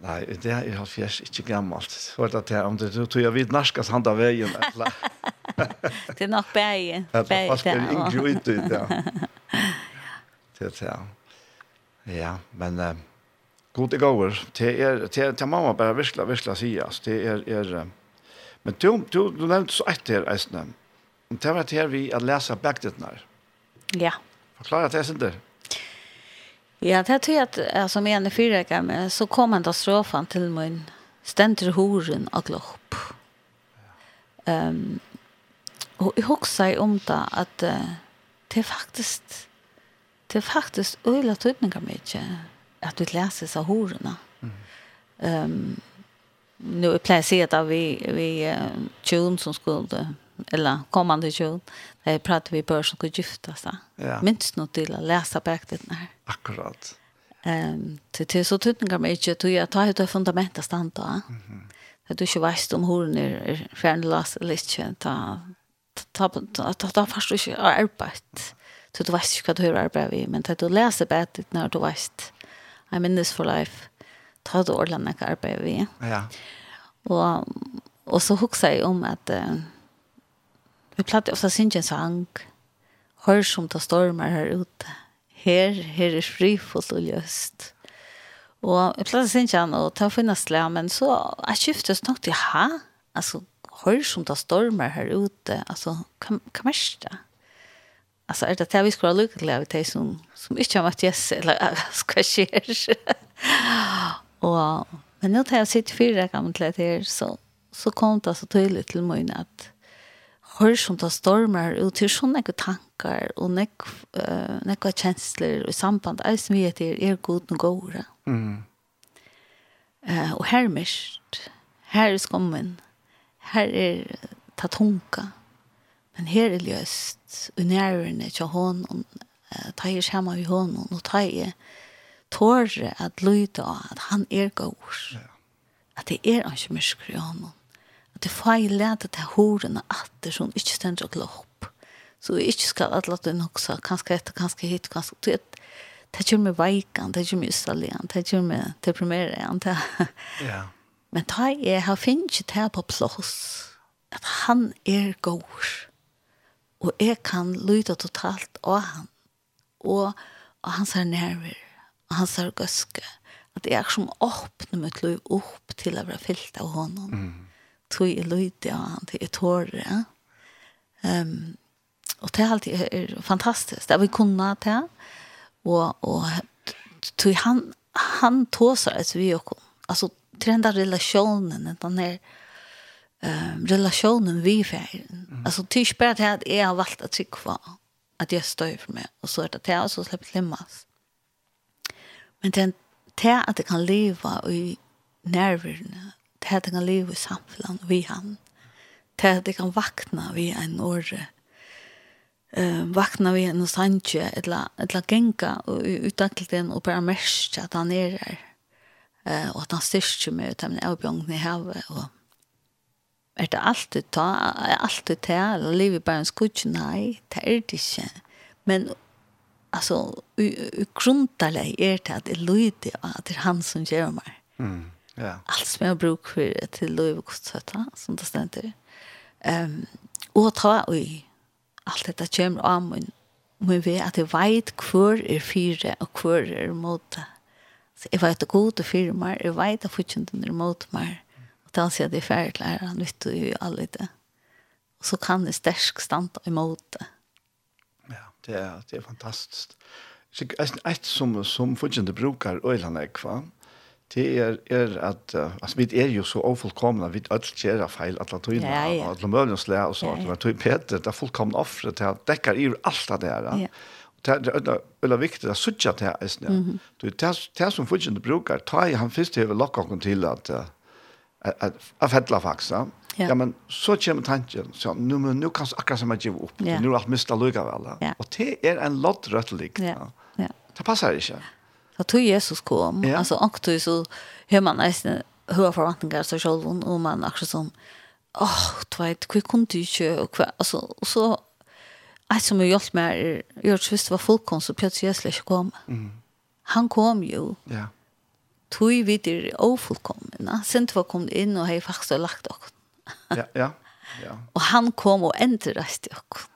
S1: Nei, det er jo fjers ikke gammelt. Så er det det, om det tog jeg vidt narskas hand av veien. (laughs)
S2: det er nok
S1: bæg. (laughs) Det er
S2: fast en
S1: yngre ut ut, ja. (laughs) Det er det, ja. men uh, god i gåver. Det er, det er, det er mamma bare virkelig, virkelig sier. Det er, er men du, du, du nevnte så ett her, Eisne. Det var til vi at lese bagdetene.
S2: Ja.
S1: Forklare det, Sinter.
S2: Ja. Ja, det tror jag att alltså med en fyrräkare men så kom han då strofan till min ständer horen och glopp. Ehm um, och jag huxar om det att uh, det er faktiskt det är faktiskt öjla tydningar mycket att vi läser så hororna. Mm. Um, nu är plötsligt att vi, vi uh, tjun som skulle, eller kommande tjun, när jag pratade vi bør som skulle gifta sig.
S1: Ja.
S2: Minns nog till att läsa bakdelen her.
S1: Akkurat.
S2: Um, til, til så tutningar mig inte tog jag ta ett fundament att standa. Mhm. Mm -hmm. du ikke vet om hur er är färdiglas eller ikke, ta ta ta ta fast du är arbeid. Så du vet ikke hva du har arbetat vi, men du läser bättre når du vet. I in this for life. Ta du ordentligt arbeid vi.
S1: Ja.
S2: Og, og så huxar jeg om at... Uh, Vi platte ofta synge en sang. Hör som det stormar här ute. Her, her er frifullt og løst. Og jeg platte synge han, og ta finna slä, men så jeg skiftes nok til, ha? Altså, hör som det stormar här ute. (laughs) Altså, hva kan man det? Altså, er det det vi skulle ha lykket til av det som, som ikke har mött Jesse, eller hva skjer? (laughs) og, men nå tar jeg sitt fyrre gammel til det her, så, så kom det så tydelig til meg at hör som tar stormar och till sån några tankar och uh, nekva känslor och samband är som vi vet är er god och goda.
S1: Mm.
S2: Eh och här mest här är skommen. Här är tatonka. Men här är löst och närvarande till hon Uh, ta er samma vid honom och ta er tåre att lyda att han är god. Ja. Att det är inte mörskrig i honom det får jeg lete til hårene atter som ikke stender og glopp. Så jeg ikke skal at lade hun så kanskje etter, kanskje hit, kanskje, du vet, det gjør meg veikan, det gjør meg ustallian, det gjør meg deprimerende, det.
S1: Ja.
S2: Men da jeg har finnet ikke det på plass, at han er god, og jeg kan lyde totalt av han, og, og han ser nerver, og han ser gøske, at jeg er som åpner mitt liv opp til å være fyllt av honom. Mm tog i løyde av han til et Ja? Um, og det er alltid er fantastisk. Det er vi kunne til. Og, og tog han, han tog seg et vi og kom. Altså, til den der relasjonen, den der um, relasjonen vi ferien. Mm. Altså, det er ikke bare til at jeg har valgt å trykke på at jeg står for meg, og så er det til at jeg slipper limmas. Men det er til at jeg kan leve i nervene, til at jeg kan leva i samfunnet vi han, til at jeg kan vakna vi en åre, um, vakna vi en sanje, etla, etla genga utankelten och bara merke att han är där uh, og at han styrker meg ut av min avbjørn i havet, og er det alltid ta, er alltid ta, eller livet bare en skudje, nei, det er det ikke, men alltså grunntallet er det at det lyder at det er han som gjør meg.
S1: Mm. Ja.
S2: Allt som jag bruk för till lov och kostsöta som det ständer. Ehm och ta oj allt detta kommer av min men vi att det vet kvar är fyra och kvar är mot. Så jag vet att god och firma är vet att fortsätta ner mot mig. Och då ser det färdigt lära nytt och ju allt det. Och så kan det stärk stanta emot det.
S1: Ja, det är det är fantastiskt. Så ett som som fortsätter brukar ölanäck va. Mm det er, er at, uh, altså vi er jo så ofullkomne, vi ødel gjør feil, at det tøyne,
S2: ja, ja.
S1: at det mølens le og så, at det Peter, det er fullkomne offre til at dekker i alt det der.
S2: Ja.
S1: Det er veldig viktig at suttje til det, ja.
S2: Mm
S1: -hmm. Det er som fullkomne bruker, ta i han først hever lokket til at, at, at at fettla faktisk,
S2: ja.
S1: Ja. men så kommer tanken, så nu, men, nu kan akkurat som jeg give opp,
S2: ja.
S1: nu er alt mistet lykke vel.
S2: Ja.
S1: Og det er en loddrødt likt.
S2: Ja. Ja.
S1: Det passer ikke.
S2: Ja da tog Jesus kom,
S1: ja.
S2: Alltså och då så hör man nästan hur förväntningar så själv och man också som åh, oh, du vet, hur kunde du inte och hva, Alltså, och så, et som har hjulpet meg, jeg har visst det var folk kom, så plutselig Jesus inte kom. Mm. Han kom ju.
S1: Ja.
S2: Tog vi til ofullkomna. Sen var kom in och har faktiskt lagt också.
S1: ja, ja, ja.
S2: och han kom och ändrade också.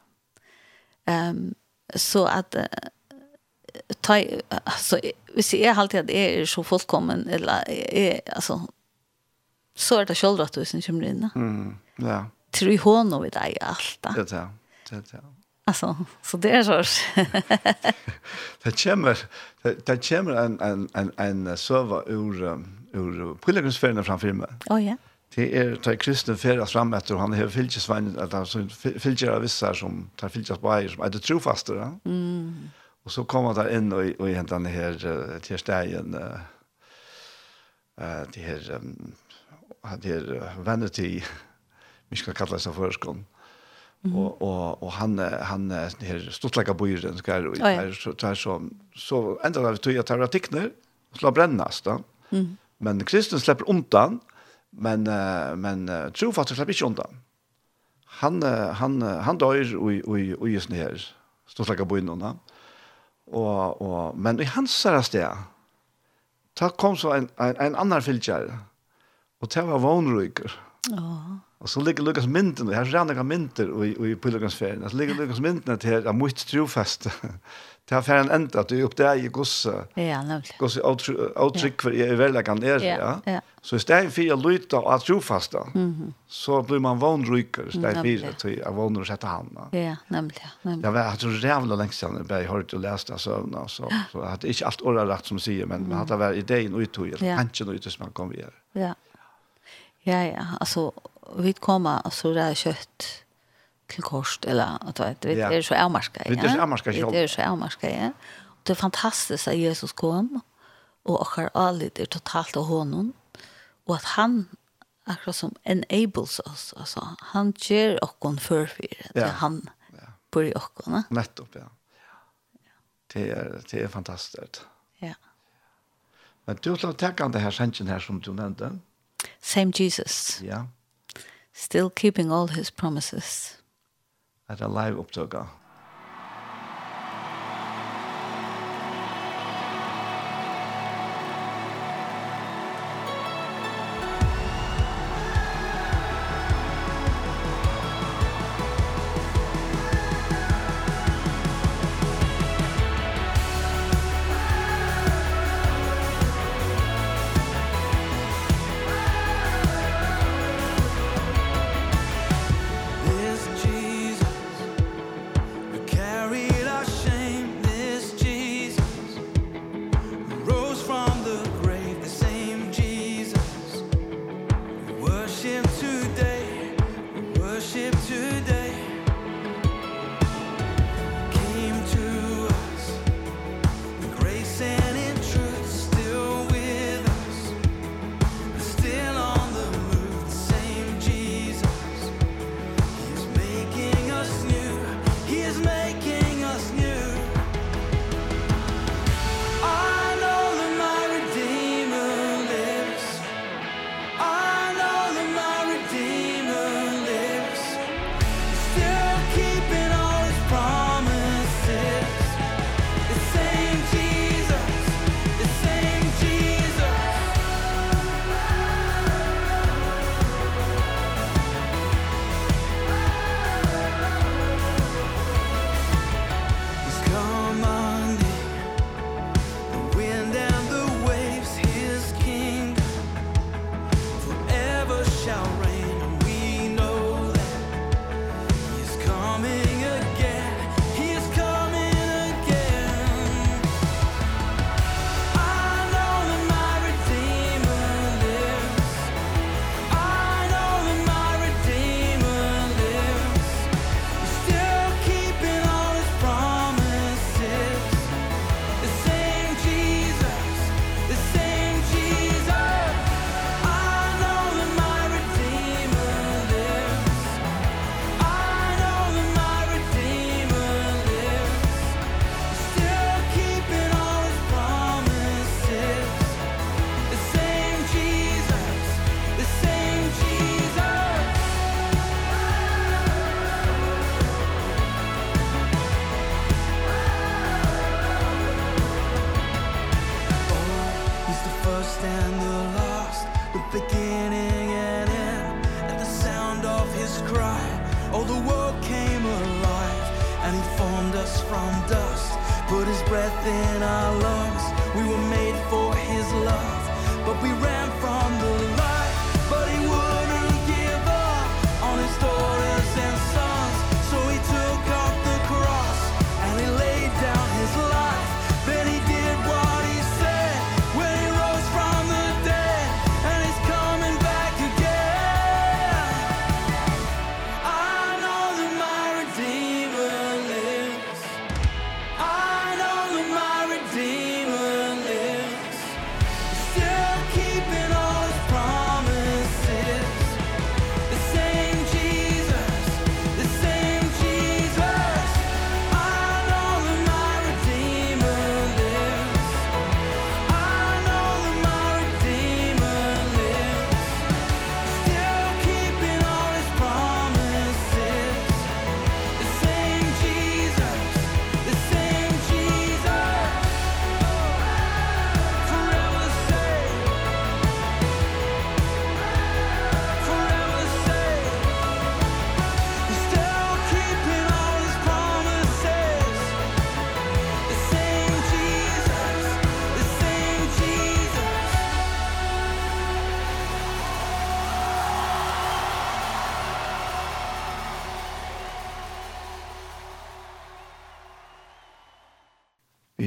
S2: Ehm. Um, så att... uh, ta alltså hvis jag alltid att är så fullkommen eller är alltså så är det själva att du syns kommer in.
S1: Mm. Ja.
S2: Tror ju hon och vid dig allt.
S1: Det ja. Det ja.
S2: Alltså så det är så.
S1: det kommer det kommer en en en en server ur ur pilgrimsfärden framför mig.
S2: Oh ja.
S1: Det är ta kristen färdas fram efter han har filkesvän att han av vissa som tar filkas på som är det trofaste.
S2: Mm
S1: Och så kom han där in och och hämtade här till stegen eh (laughs) det här hade här vanity vi ska kalla så för
S2: og,
S1: Och och och han han det här stortlägga bojen ska och där så där så så ända där tog jag tar tickner och slå brännas då.
S2: Mm.
S1: Men kristen släpper undan men men trofast släpper inte undan. Han han han dör och och och just ner stortlägga bojen då. Og, og, men i hans sted, da kom så en, en, en annan fylgjær, og det var vånryker.
S2: Ja.
S1: Och så ligger Lukas mynten, här rann några mynter och i, i pilgrimsfärden. så ligger Lukas mynden til her, av mycket trofast. Det (laughs) har färden enda, at du er upp där i gossa.
S2: Ja, nämligen.
S1: gosse avtrykk for i verkan är
S2: ja.
S1: ja. Så i stedet for å lytte att trofasta
S2: mm
S1: så blir man vanrykare
S2: istället
S1: for att jag vanor och sette han. Ja,
S2: nämligen. nämligen.
S1: Jag vet att det jävla länge sedan jag har hört och läst det sövna. Så, så jag hade inte allt ordet rätt som säger, men mm. man hade varit idén och uttog.
S2: Ja.
S1: Hanschen och uttog som man kom vidare.
S2: Ja, Ja, ja. Alltså, vi kommer alltså det är kött till kost eller att vet vi är så avmarska.
S1: Vi är så avmarska.
S2: Vi är så avmarska, ja. Det är fantastiskt att Jesus kom och ochar allt är totalt av honom och att han akkurat som enables oss alltså han ger och kon för
S1: för
S2: ja. han på i och va
S1: nettopp ja ja. det är det är fantastiskt
S2: ja
S1: men du har tagit an det här sänken här som du nämnde
S2: Same Jesus.
S1: Yeah.
S2: Still keeping all his promises.
S4: At a live upptøka.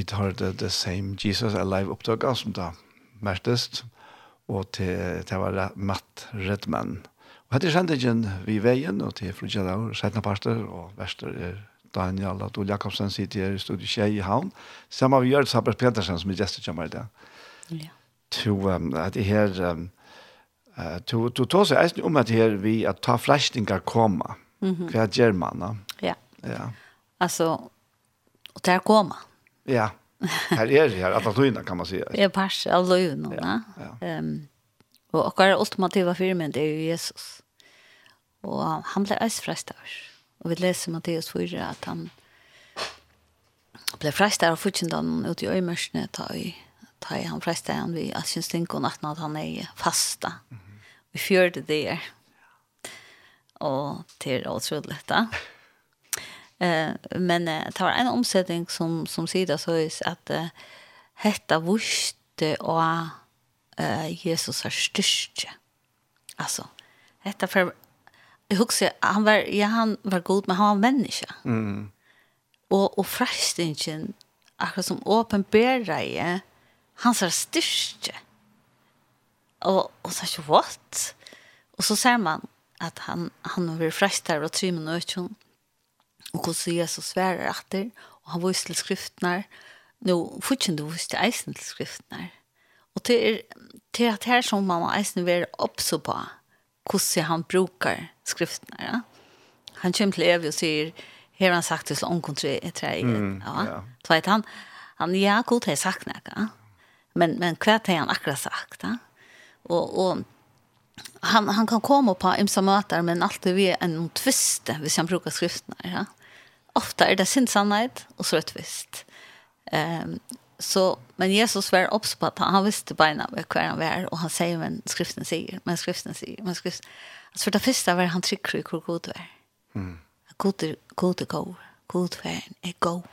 S1: tid har det the same Jesus alive opptøkene som da mertest, og til, til var Matt Redman. Og hette kjente ikke vi veien, og til Frugella og Sætna Parster, og Vester er Daniel og Jakobsen sitter her i studiet Kjei i Havn. Samme vi gjør det Sabers Petersen som er gestet kommer i det.
S2: Ja.
S1: To, um, at det her, um, uh, to, to tar seg eisen om at her vi at ta flashtingar koma. Mm -hmm. Hva gjør man da?
S2: Ja.
S1: ja.
S2: Altså, og det er koma.
S1: Ja, her er det her, at det kan man si.
S2: Det er pers, av tøyene.
S1: Ja, ja.
S2: Um, og akkurat ultimativa firmen, det er jo Jesus. Og han ble eisfrest av oss. Og vi leser Matteus 4 at han ble frest av fortjentan ute i øymørsene ta i ta i han frest han vi at syns tenk og natten at han er fasta. Vi fjørte det der. Og til åtrodlet da. Ja. Eh, men det var en omsättning som, som sier så är att eh, hetta vuste og eh, Jesus er styrke. Altså, hetta for jeg husker, han var, ja, han var god, men han var menneske.
S1: Mm.
S2: Og, og frestingen, akkurat som åpenbærer jeg, han ser styrke. Og, og så er ikke, what? Og så ser man at han, han var frestare og trymme nødkjønn og hvordan Jesus sværer etter, og han viser til skriftene, nå fortsatt viser til eisen til skriftene. Og til, er, til at her som man må eisen være oppså på, hvordan han brukar skriftene. Ja? Han kommer til Evi og sier, her har han sagt til slån tre, i tre.
S1: Mm,
S2: ja.
S1: ja.
S2: Så vet han, han, ja, god har sagt noe. Ja? Men, men hva har han akkurat sagt? Ja? Og, og han han kan komme på imsa møter, men alltid vi en tviste hvis han brukar skriftene. ja ofta är det sin sannhet och så rättvist. Ehm så men Jesus var uppspatt, på han visste beina med han var och han säger men skriften säger men skriften säger men skriften alltså för det första var han trycker i hur god var. Mm. God god god god fan är god.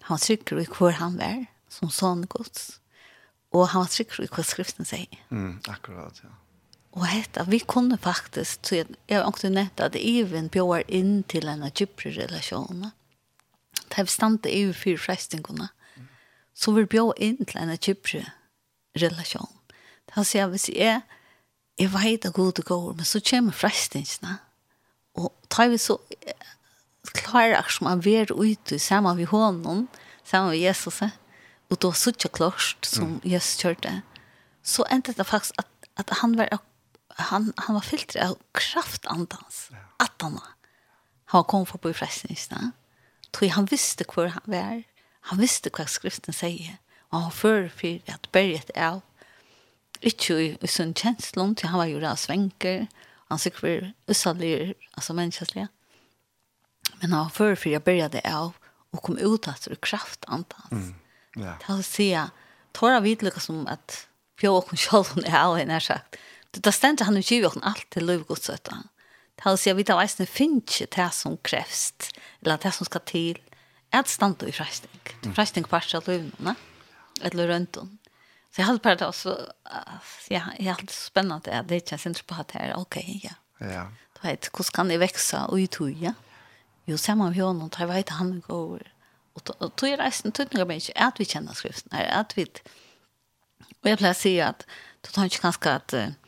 S2: Han trycker i hur han var som son Guds. Och han trycker i hur skriften säger.
S1: Mm, akkurat ja.
S2: Och hetta, vi kunde faktiskt, så jag, har også nätt at Even bjør in till en djupare relation. Det här stannade i fire frestingene. Så vi bjør inn til en djupare relation. Det här säger, hvis jeg, jeg vet at god och god, men så kommer frästingarna. Och tar vi så klarar som man ver ute samma vi honom, samma vi Jesus. Och då så klart som Jesus körde. Så ända det faktiskt att, att han var han, han var fyllt av kraftandans. Ja. Att han Han kom för på i fräsningsna. Tror han visste hvor han var. Han visste vad skriften säger. Og han för för att berget är ikke i, i sin känslor. til han var ju av svenker. Han såg för usalig, alltså menneskelig. Men han för för att började av och kom ut efter kraftandans. Mm.
S1: Ja.
S2: Det vill säga, tar han vidlika som att jag och hon själv är (laughs) av henne sagt. Mm Det stendt han ikke gjør alt til lovgodsøtta. Det han sier, vi tar veisene finnes ikke det som krevst, eller det som skal til, er stand i frestning. Frestning på hvert av lovene, eller rundt om. Så jeg hadde bare det også, ja, jeg hadde spennende at det ikke er på at det er ok, ja.
S1: Ja.
S2: Du vet, hvordan kan jeg vekse og i tog, ja? Jo, ser man henne, og jeg vet han går. Og tog jeg reisen tøtninger med ikke, at vi kjenner skriften her, at vi... Og jeg pleier å si at, du tar ikke ganske at, uh,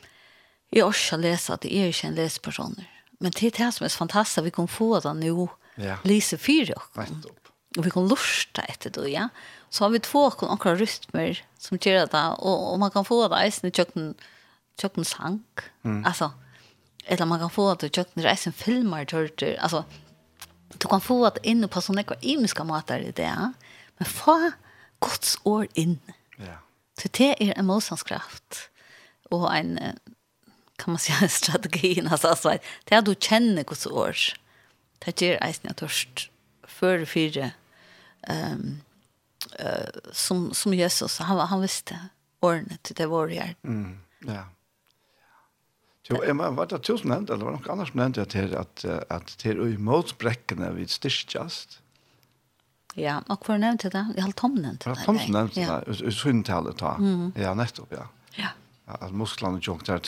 S2: Jeg har ikke lest at jeg er ikke en lesepersoner. Men det er det som er fantastisk, vi kan få det nå,
S1: ja.
S2: lese fire
S1: og
S2: og vi kan lusta etter det, ja. Så har vi två akkurat rytmer som gjør det, og, og man kan få det eisen i kjøkken, kjøkken sang, mm. altså, eller man kan få det i kjøkken eisen filmer, tørter, altså, du kan få det inne på sånne ekvar imiske måter i det, ja. men få Guds år inn.
S1: Ja.
S2: Så det er en motstandskraft, og en, kan man säga (laughs) strategin alltså alltså att det är du känner hur så års det ger eisen att törst för fyra ehm eh som som Jesus han han visste ordnet till det var här.
S1: Mm. Ja. Jo, jeg Emma, var det tusen nämnt, eller var det noe annars som nämnt at att at, till er i bräckorna vi styrkjast?
S2: Ja, och var nämnt det? Jeg har tom
S1: nämnt det. Tom
S2: nämnt
S1: det, i syntalet, ja. Ja, nettopp, ja.
S2: Ja.
S1: Att musklerna
S2: tjockt
S1: där,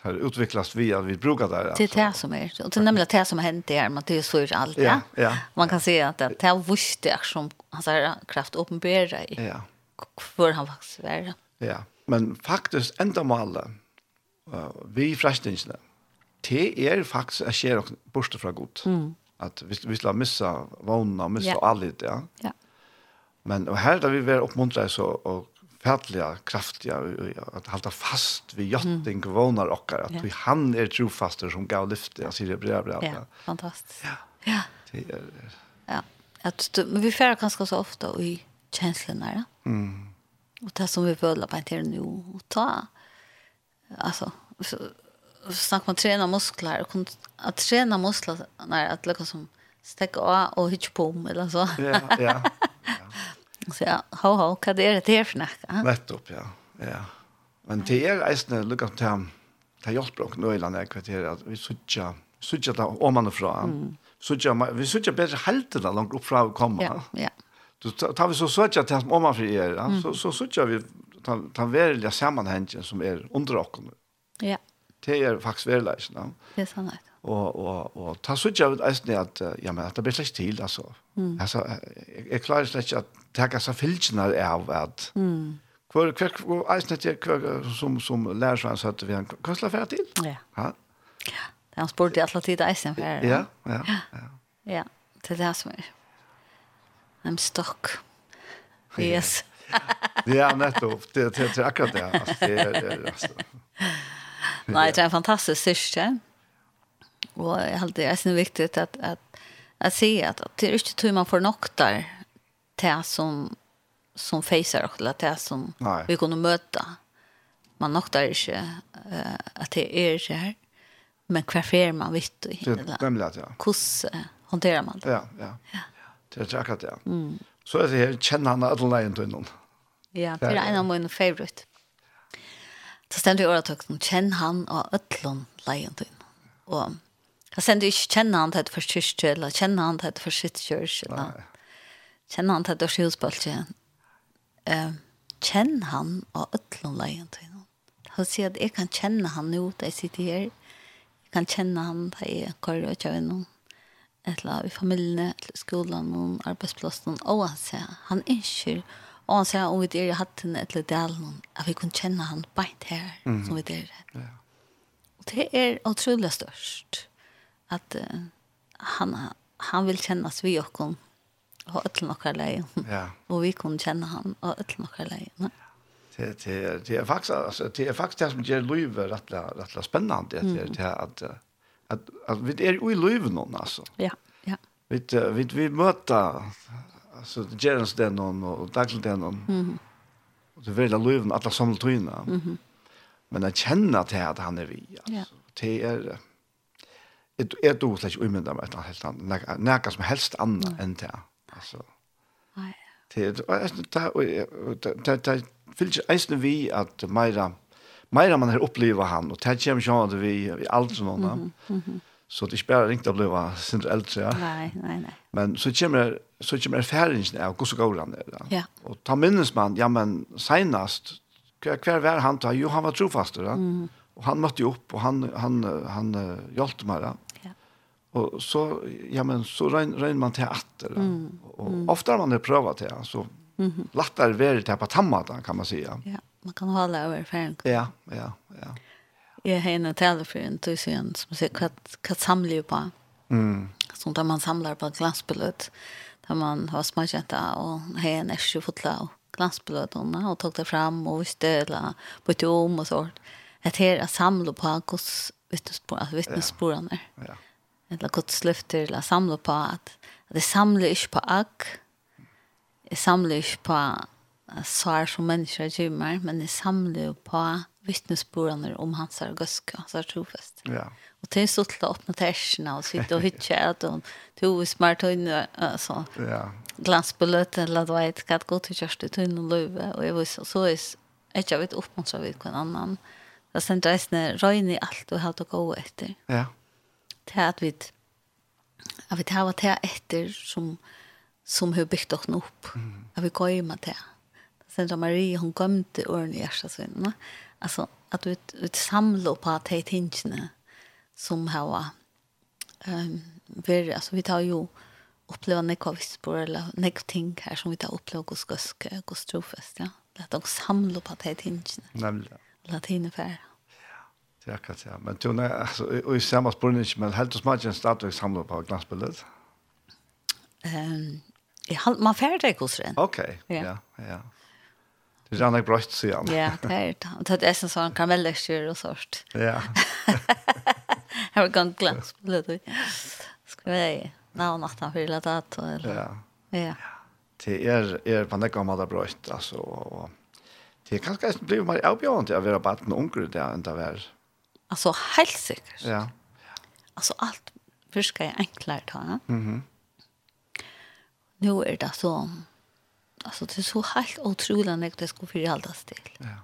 S1: har utvecklats via att vi brukar det.
S2: Det är det som är. Och det är nämligen det som har hänt där. Man det så är allt.
S1: Ja, ja.
S2: Man kan se att det är vuxter som han säger kraft uppenbara i.
S1: Ja.
S2: För han faktiskt är.
S1: Ja. Men faktiskt ända målet vi frästingarna. Det är faktiskt att sker och borste från gott. Mm. Att vi vi ska missa våna, missa
S2: ja.
S1: allt, ja.
S2: Ja.
S1: Men och här där vi är uppmuntrade så och ufatliga kraftiga att hålla fast vid jotting mm. vånar och att yeah. han är trofaster som gav lyfte jag ser det bra bra.
S2: Ja, fantastiskt.
S1: Ja.
S2: Ja.
S1: Det är,
S2: ja. Att men vi färra ganska så ofta och i känslorna då.
S1: Mm.
S2: Och det som vi födla på till nu och ta alltså så snack man träna muskler och att träna muskler när att liksom stäcka av och hitcha på eller så.
S1: Ja, ja.
S2: Så ja, ho ho, hva er det her for
S1: nekka? Nettopp, ja. ja. Men det er eisne lukka til til hjelpbrok nå i landet kvarteret, at vi sutja, sutja det man Mm. Sutja, vi sutja bedre halte det langt oppfra å komme.
S2: Ja, ja.
S1: Du tar vi så sutja til omanfra i er, mm. så, så sutja vi ta verilige sammanhengen som er under oss.
S2: Ja.
S1: Det er faktisk verkligt, ja.
S2: Det er sannhet
S1: og og og ta så jag vet at att ja men att det blir slett till Altså Mm. Alltså jag klarar slett att ta så filchen av at.
S2: Mm.
S1: Kvar kvar alltså det kvar som som lär sig så att vi kan kostla färd til.
S2: Ja.
S1: Ja.
S2: Det har sport i alla tider isen för.
S1: Ja, ja. Ja.
S2: Ja, det där som är. I'm stuck. Yes. (laughs)
S1: ja, nettopp. Det det är akkurat det. Alltså det är alltså.
S2: Nej, det är fantastiskt syster. Och jag hade det är så viktigt att att att se att det är inte hur man får noktar till som som facear och till det som
S1: Nej.
S2: vi kunde möta. Man noktar inte uh, att det är så här. Men kvar är man vet du?
S1: Det er nemlig at, ja.
S2: Kuss hanterar man det.
S1: Ja, ja. Det er akkurat det. Ja. Mm. Så er det her, kjenner han alle leien til noen.
S2: Ja, det är en av mina favorite. Så stämmer i året också. Känn han av ötlån lejen till någon. Och Fast sen du inte känner han det för kyrkje eller känner han det för sitt kyrkje eller känner han det för skjulspölkje. Uh, känner han av ötlån lejen till honom. Han säger att jag kan känna han nu där jag sitter här. Jag kan känna han där jag går och kör någon. Eller i familjen, eller skolan, någon arbetsplats, någon. Och han säger, han inkyr. og han sier om vi är i hatten eller delen, at vi kan kjenne han bara här som vi är. Ja. Och det är otroligt störst at uh, han han vil vill vi og oss og öll några lejon.
S1: Ja. (laughs)
S2: Og vi kunne kjenne han och öll några lejon.
S1: Det det det er faktisk, altså, det er faktisk det som ger liv rätt rätt spännande mm. det det att at, at vi er jo i livet noen, altså.
S2: Ja, ja.
S1: Vi vi vi møter altså, det ger oss den någon och dagligen det någon.
S2: Mhm.
S1: Och det vill liv alla samla tryna. Mhm. Men jeg kjenner til at han er vi altså.
S2: Ja.
S1: Det är jeg tror ikke umynda meg et helt annet, nekka som helst annet enn det. Altså, det fyllt ikke eisne vi at meira, meira man har oppleva han, og det kommer ikke an at vi i alt så det er ikke bare ringt å bli sindre eldre, ja.
S2: Nei, nei, nei.
S1: Men så kommer så kommer erfaringen av hvordan går han er.
S2: Ja.
S1: Og ta minnes man, ja, men senast, hver var han ta? Jo, han var trofast, ja. Mm. Og han møtte jo opp, og han, han, han, han hjelpte meg,
S2: ja.
S1: Och så ja men så rein man till att mm. och mm. ofta man har prövat det så mm -hmm. lättare väl det på tammata kan man säga.
S2: Ja, man kan hålla över färgen.
S1: Ja, ja, ja.
S2: Jeg har en tale for en tusen som säger hva, kat samlar på.
S1: Mm.
S2: Sånt där man samlar på glansbelöt där man har smakat och har en extra fotla och glansbelötarna och tog det fram och ställa på bytte om och sånt. Att här samla på kost vittnesspår, vittnesspåren. Ja.
S1: ja
S2: eller Guds løfter, eller samle på at, at jeg samler ikke på akk, jeg samler ikke på svar som mennesker gymmer, men jeg samler på vittnesbordene om hans og gøske, hans trofest.
S1: Ja.
S2: Og til så til å åpne tersene og sitte og hytte, at hun tog smart høyne, altså,
S1: ja.
S2: glans på løte, eller du vet, hva det går til kjørste tøyne og løve, og jeg var så, jeg ikke vet oppmuntret vidt en annen. Det er sånn reisende, røyne i alt du har til gå etter.
S1: Ja
S2: til at vi at vi tar det etter som som har byggt oss opp. Mm. At vi det. Sen Sandra Marie, hon gömde åren i hjärsta sin Alltså att vi, vi samlar på att det är som har um, ver Alltså vi tar ju uppleva nekva vispor eller nekva ting här som vi tar uppleva hos gøske, hos trofest, ja. Att de samlar på att det är tingarna.
S1: Nämligen.
S2: Latinefärd.
S1: Så jag kan säga. Men tog när, alltså, och i samma spårning, men helt och smadgen stadväg samlar på glansbildet?
S2: Um, jag, man färdig hos den.
S1: Okej,
S2: okay.
S1: ja, ja. Det är annars bra att se han.
S2: Ja, det är det. Det är en sån karamellextyr och sånt.
S1: Ja.
S2: Jag (laughs) har gått det. Ska vi nå natten för det eller?
S1: Ja.
S2: Ja.
S1: Det är, är på den gamla bra att, alltså, och Det kan kanskje bli mer avbjørende å være baden unger det enn det var
S2: Alltså helt säkert.
S1: Ja.
S2: Alltså allt förska är enklare ta. Ja?
S1: Mhm.
S2: Mm nu är det så alltså det är så helt otroligt när det ska förhållas till.
S1: Ja.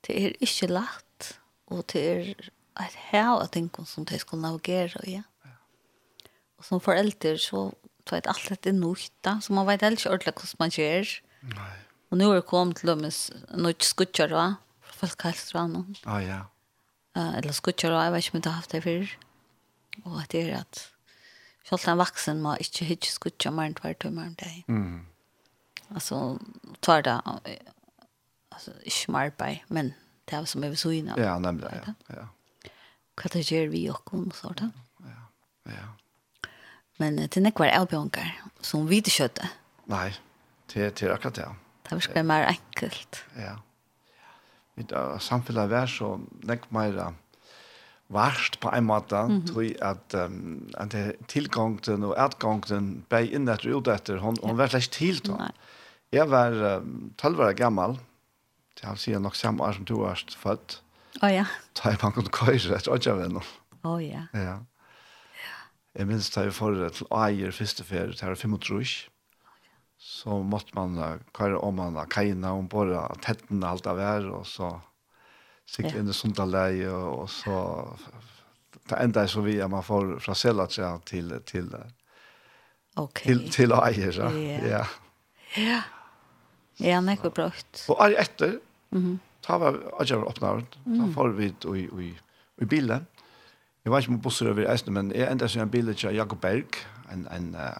S2: Det är inte lätt och det är ett här att tänka som det ska navigera ja. ja. Och som förälder så tar det allt det nöjta så man vet aldrig ordentligt hur man gör.
S1: Nej.
S2: Och nu är det kommit till med något skuttar va? Folk
S1: kallar det Ja, ja
S2: uh, eller skutcher og jeg vet ikke om jeg har haft det før. Og at det er at selv en vaksen må ikke hitte skutcher mer enn hver tømmer om deg
S1: mm.
S2: altså tar det altså, ikke mer arbeid men det er som jeg er ved søgne
S1: ja nemlig ja, ja.
S2: hva det gjør vi og kun, så da?
S1: Ja,
S2: ja. men det er ikke hver elbjørnker som vi ikke kjøter
S1: nei det er akkurat det.
S2: Det er virkelig mer enkelt.
S1: Ja mitt uh, samfunnet vær så nekk mer varst på en måte, mm -hmm. tror at, um, at tilgångten og utgångten ble inn etter og ut etter, hun, hun var slett til
S2: til
S1: Jeg var um, 12 år gammel, til han sier nok samme år som du var født.
S2: Å oh, ja. (laughs)
S1: Da jeg man kunne køyre, etter tror ikke jeg.
S2: Å ja.
S1: Ja. Jeg minns da jeg forrett til Eier første ferie, til jeg var 5 så måtte man kjøre om man kajene om bare tetten alt av her, og så
S2: sikkert
S1: inn i Sundaleie, og så det enda er så vi at man får fra Selatja til, til,
S2: okay.
S1: til, til Eier. Ja.
S2: Ja.
S1: Ja,
S2: ja han er ikke brukt.
S1: Og er etter,
S2: mm -hmm.
S1: ta var Eier oppnavnet, da får vi i, i, i bilen. Jeg var ikke med busser over Eisne, men jeg enda så en bil til Jakob Berg, en, en uh,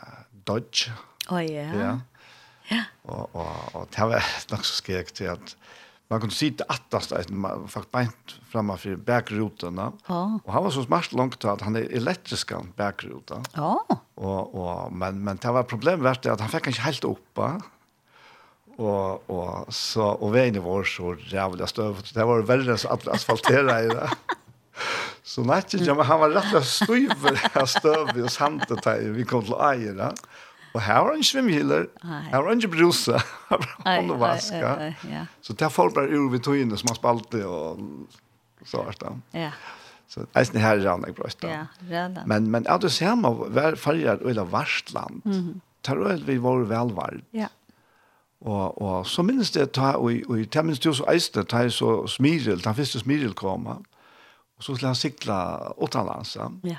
S1: Dodge.
S2: Å oh, ja. Yeah.
S1: Ja.
S2: Ja.
S1: Og, og, og det var nok så skrek til at man kunne sitte attast, man faktisk beint framme for
S2: bergrutene.
S1: Og han var så smart langt at han er elektrisk av
S2: bergruten. Ja.
S1: Og, og, men, men det var problemet vært at han fikk ikke helt oppe. Og, og, så, og veien vår så rævlig støv. Det var verre enn at asfaltera i det. Så nei, ikke, men han var rett og slett støv av støv i sandet da vi kom til eier. Og her var han ikke
S2: svimhiler,
S1: her var han ikke brusa, (laughs) her var han og vaska.
S2: Ai, ai, ja.
S1: Så det folk bare ur ved tøyene som han spalte og så var det.
S2: Ja.
S1: Så eisen her er han ikke brøst.
S2: Ja, redan.
S1: Men, men at du ser meg, hver farger og eller varst land, mm -hmm. tar du vi var velvard.
S2: Ja.
S1: Og, og så minnes det, ta, og, og jeg minnes det også eisen, ta jeg så smiril, ta første smiril kom, og så skulle han sikla åttanlansa. Ja.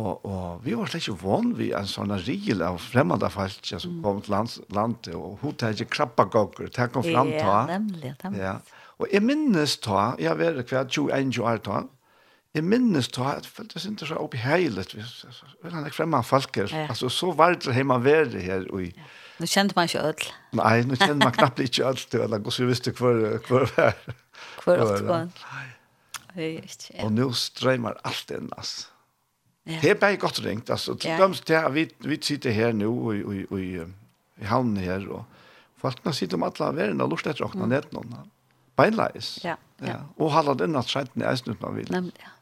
S1: Og, og vi var slett ikke vann vi en sånn regel av fremmede folk som kom til lands, landet, og hun tar ikke krabbegokker, det kom fram ta.
S2: Ja, nemlig, nemlig.
S1: Ja. Og jeg minnes ta, jeg vet ikke hva, 21 år ta, jeg minnes ta, jeg følte det ikke så opp i heilet, vi var ikke fremmede folk her,
S2: ja.
S1: altså så var det hjemme være her. Og, ja.
S2: Nu kjente man ikke ødel.
S1: Nei, nå kände man knappt (laughs) ikke öll till öll. Och så visste hvor det var.
S2: Hvor åt kvar. Nej.
S1: Och nu strömmar allt in alltså.
S2: Ja.
S1: Det er bare godt ringt. Altså, til
S2: ja.
S1: til at vi, vi sitter her nå og, og, og, i havnen her, og folkene sitter om alle verden og lort etter åkne mm. ned noen. Beinleis.
S2: Ja, ja. ja.
S1: Og holde den at skjenten er eisen snutt man vil.
S2: Nemlig, ja.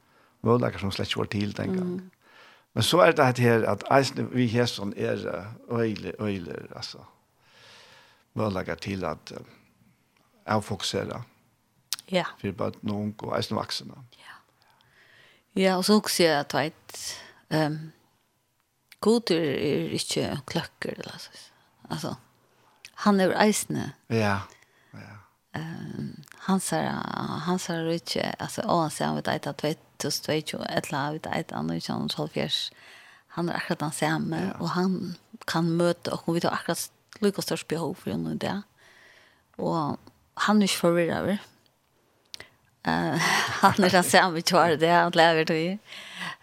S1: Målager som slett ikke var til den gang. Mm. Men så er det her at eisen vi her som er øyler, øyler, altså. Målager til at uh, avfokusere.
S2: Ja.
S1: For bare noen og eisen voksne.
S2: Ja Ja, og så også jeg at vet, um, god er ikke kløkker, eller så. Altså, han er eisende.
S1: Ja, ja.
S2: Um, han ser, han ser ikke, altså, og han ser han vet eit at vet, tus vet jo, et la vet eit, han er ikke han tolvfjers, han er akkurat han samme, ja. og han kan møte, og vi tar akkurat lykkes størst behov for henne i det. Og han er ikke forvirret, (laughs) han är den samme kvar det han lever till.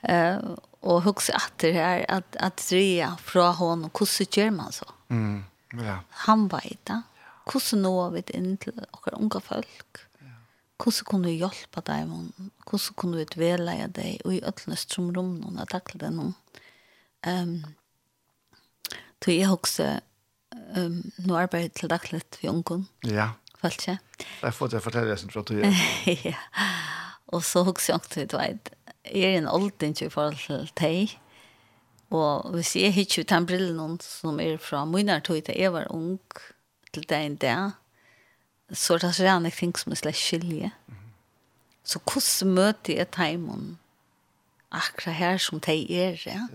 S2: Eh och hooks efter här att att drea från hon och hur gör man så?
S1: Mm. Ja.
S2: Han vet det. Hur når vi in till och unga folk? Hur kan vi hjälpa dem? Hur kan vi utvälla dig och i öllna strömrum någon att tackla den? Ehm Så jag också um, nu arbetar till dagligt vid ungen.
S1: Ja
S2: følt ikke.
S1: Jeg får til å fortelle det som tror jeg. (laughs)
S2: Ja. Og så husker jeg også, du vet, jeg er en olden i forhold til deg. Og hvis jeg ikke ut den brillen som er fra munnen tog til jeg var ung til deg en dag, så er det så gjerne ting som er slett skilje. Så hvordan møter jeg teimen akkurat her som deg er? Ja?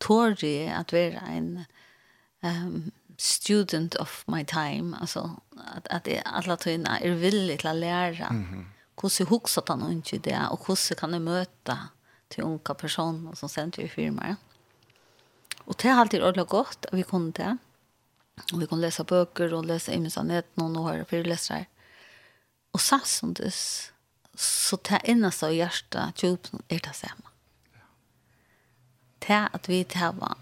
S2: Tår jeg at være en um, student of my time alltså att att det alla tyna är villig att lära. Mhm. Hur så huxar han inte det och hur så kan du möta till unga personer som sen till firmar. Och det har alltid ordentligt gott att vi kunde det. Och vi kunde läsa böcker och läsa i minsannet någon och höra föreläsare. Och satt som det så det innaste av hjärta tjupen är det samma. Det är att vi tar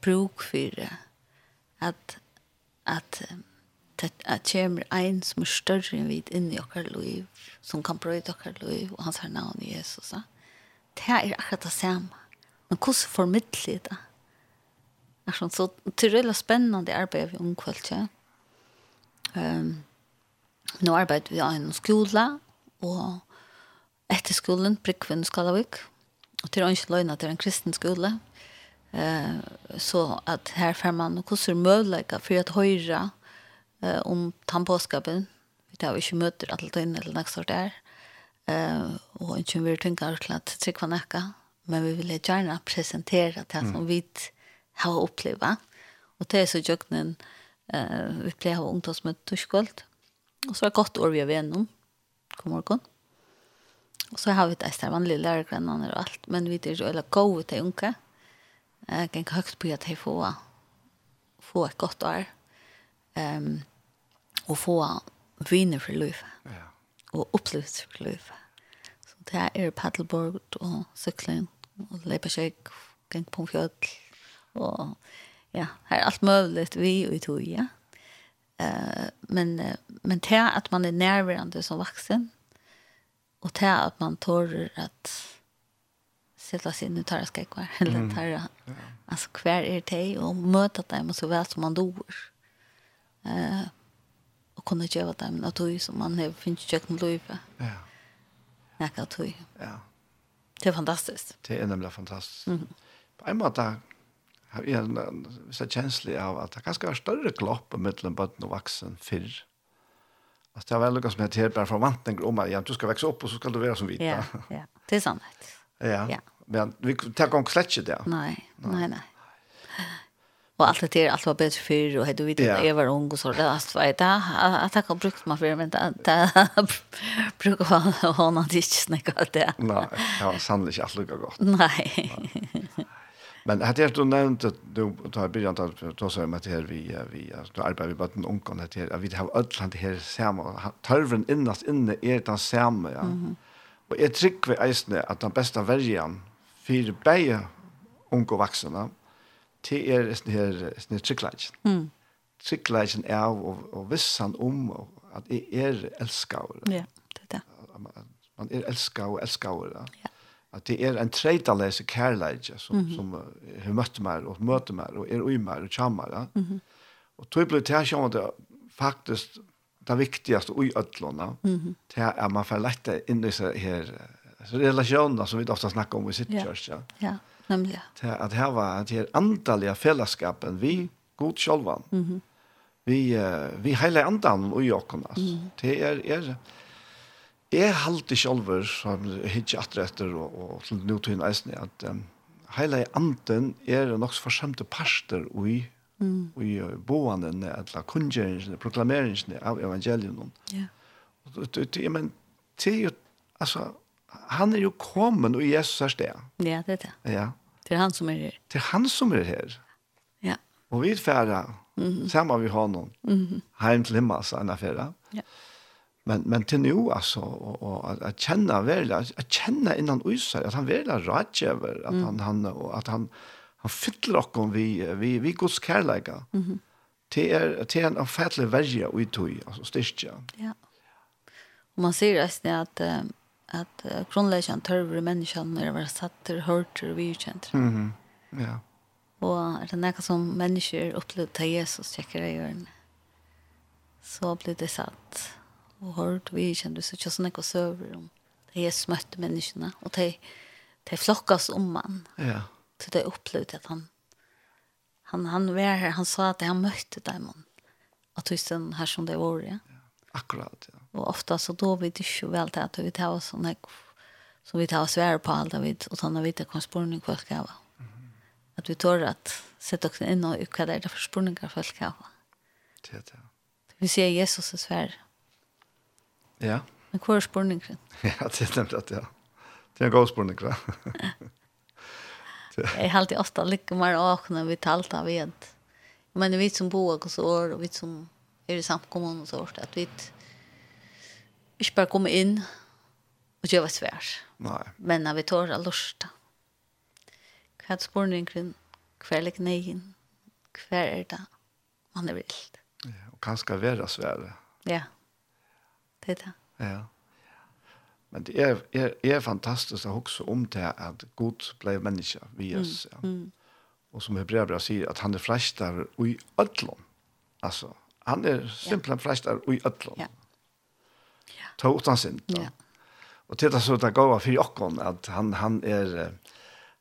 S2: bruk för det at at at kommer en som er større enn vi inn i okker liv, som kan brøyde okker liv, og hans her navn Jesus. Det er akkurat det samme. Men hvordan formidler det? Er sånn, så det er veldig spennende arbeid vi omkvalt, ja. Um, nå arbeider vi i en skole, og etter skolen, Brickvinn Skalavik, og til å ikke løgne til en kristen skole, Eh så att här får man hvordan kusser for för att höra eh om tannpåskapen. Vi tar ju möter allt in eller något sånt där. Eh och inte vill tänka klart trycka näka, men vi vill gärna presentera det som vi har upplevt. Och det er så jöknen eh vi plejer ha ungdomsmøte skolt. Och så är gott år vi är igenom. God morgen. Och så har vi det där vanlige lärargrannarna och allt, men vi är ju eller gode till unge. Mm Jeg gikk høyt på at jeg får, får et godt år. Um, og få viner for liv.
S1: Ja.
S2: Og opplevelse for liv. Så det er paddleboard og sykling og leipeskjøk, gikk på en fjød. Og ja, her er alt mulig vi og i tog, ja. Uh, men, uh, men det at man er nærværende som vaksen, og det at man tårer at sätta sig nu tar jag ska kvar (laughs) eller tar jag alltså kvar är det och möta dem så väl som man dör. Eh och kunna göra dem att som man har finns jag kan löpa.
S1: Ja.
S2: Näka kan.
S1: Ja.
S2: Det är fantastiskt.
S1: Det är nämligen fantastiskt. Mm. På en måte har jag en så känslig av att det kanskje er större klopp mellan barn och vuxen förr. Alltså det er väl lyckats med att det är bara förväntningar om du ska växa upp och så ska du vara som vita.
S2: Ja, ja. Det är sant.
S1: Ja.
S2: Ja.
S1: Men vi tar gång slett ikke det.
S2: Nej, nej, nej. Och allt det är allt var bättre för och hade
S1: vi
S2: det jag var ung och så det att vad är det att jag har brukt mig för men det brukar vara hon att inte snacka
S1: att det. var sannelig ikke alt lika godt.
S2: Nej.
S1: Men hade jag du nämnt du tar begynt at du sa om at her vi vi du arbeider vi bara den unkan att här vi har allt her samme, här samma innast inne er den samme, ja. Og jeg tycker vi eisene at den beste vergen, for begge unge voksne, det er denne tryggleggen.
S2: Mm.
S1: Tryggleggen er å, å visse han om at jeg er elskere.
S2: Ja, det er det.
S1: Man er elskere og elskere. Ja. At det er en treitalese kærleidje som, mm -hmm. som har møtt meg og møter meg og er ui meg og kjammer. Mm -hmm. Og tog ble det her som det faktisk det viktigaste i ødlåna, mm det er at man får lette inn i seg her relationer som vi ofta snackar om i sitt
S2: ja.
S1: church. Ja,
S2: ja nämligen.
S1: Det Att här var att här andliga fällskapen vi god själva. Mm -hmm. Vi vi hela andan och jag kan alltså. Mm. Det är är är halt själva som hitch atträtter och och nu till nästan att um, hela anden är nog så försämte pastor och i mm. och i boanden att la proklameringen av evangelium.
S2: Ja.
S1: Och det men det alltså han er jo kommet og Jesus er sted.
S2: Ja, det er det.
S1: Ja.
S2: Det er han som er her.
S1: Det er han som er her.
S2: Ja.
S1: Og vi er ferdig, mm -hmm. sammen med honom, mm -hmm. heim til himmel, så han er ferdig.
S2: Ja.
S1: Men, men til nå, altså, og, og at, at kjenne veldig, at, at kjenne innan user, at han veldig er rådgjøver, at mm. han, han, og at han, han fyller oss vi, vi, vi gods kærleika. Mm -hmm. Det er, det er en omfattelig verge og i tog, altså styrkja.
S2: Ja. Og man sier resten at, um, at uh, grunnleggen tørver menneskene når det var satt til hørt og virkjent.
S1: Mm -hmm. Ja.
S2: Og er det noe som mennesker opplevde til Jesus tjekker i hjørnet, så ble det satt og hørt og virkjent. Det er ikke sånn noe søver om det Jesus møtte menneskene, og de, de flokkas om han.
S1: Ja.
S2: Så de opplevde at han, han, han var her, han sa at han møtte dem, og den her som det var, ja.
S1: Akkurat, ja
S2: og ofta så då vi det ju väl att vi tar oss såna så vi tar svär på allt av vid och såna vi det kan spårning kvar ska vara. Att vi tar att sätta oss in och vad det är för spårningar för ska vara.
S1: Det är det.
S2: Vi ser Jesus är svär.
S1: Ja.
S2: Men kvar spårning. (laughs)
S1: Ja, det är nämnt att ja. Det är en god spårning va. (laughs)
S2: Jag har alltid ofta lycka mer och när vi talta vid. Men vi som bor och så år och vi som är i samkommun och så år att vi Ikke bare komme inn og gjøre svær.
S1: Nei.
S2: Men når vi tar av lust. Hva er spørningen? Hva er legningen? Hva er det man er vilt?
S1: Ja, og hva skal være svære?
S2: Ja, det er det.
S1: Ja. Men det er, er, er fantastisk å huske om det at Gud ble menneske vi oss. Mm, ja. mm og som Hebrea bra sier, at han er fræstar i ødlån. Altså, han er simpelthen ja. fræstar i ødlån.
S2: Ja
S1: ta utan synd.
S2: Ja.
S1: Og til det så det går for okkon at han, han er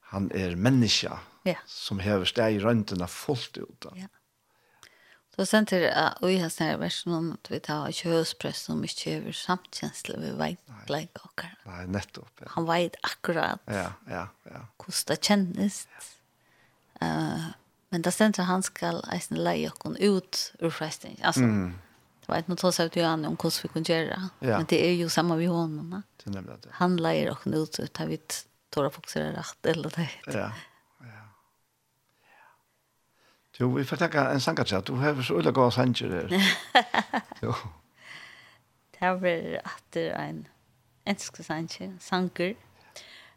S1: han er menneska
S2: ja.
S1: som hever steg i røntena fullt ut.
S2: Ja. Så sen til og jeg har snart versen om at vi tar kjøspress som ikke gjør samtjensle vi veit bleik okkar.
S1: Nei, nettopp. Ja.
S2: Han vet akkurat
S1: ja, ja, ja.
S2: hvordan det kjennes. Ja. Uh, men det stendt han skal eisen leie okkon ut ur freisting. Altså,
S1: mm
S2: vet nu tar sig till han om hur vi kan
S1: göra.
S2: Men det är ju samma vi honom.
S1: Det nämligen det.
S2: Han lägger och nu så tar vi tåra fokusera rätt eller det.
S1: Ja. Ja. Jo, vi får tacka en sangatja. Du har så ulla gott sanger där. (laughs) Jo.
S2: Det har varit att det är en ensk sanger, sanger.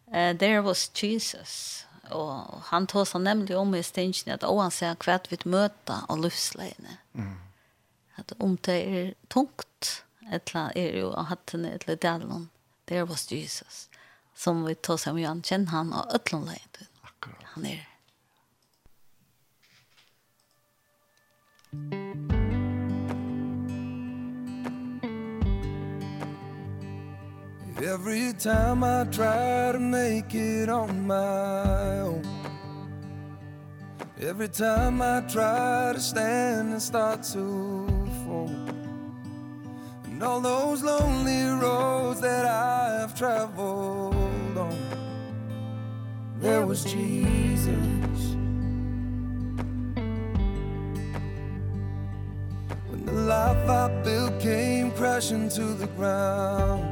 S2: Uh, there was Jesus Og han tog så nämligen om i stingen att oavsett kvart vi möta och livslägen.
S1: Mm
S2: at om det er tungt, eller er jo av hattene, eller delen, det er Jesus, som vi tar seg om Jan, kjenner han og øtlånleien.
S1: Akkurat.
S2: Han er
S4: Every time I try to make it on my own Every time I try to stand and start to hope And all those lonely roads that I have traveled on. There was Jesus. When the life I built came crashing to the ground.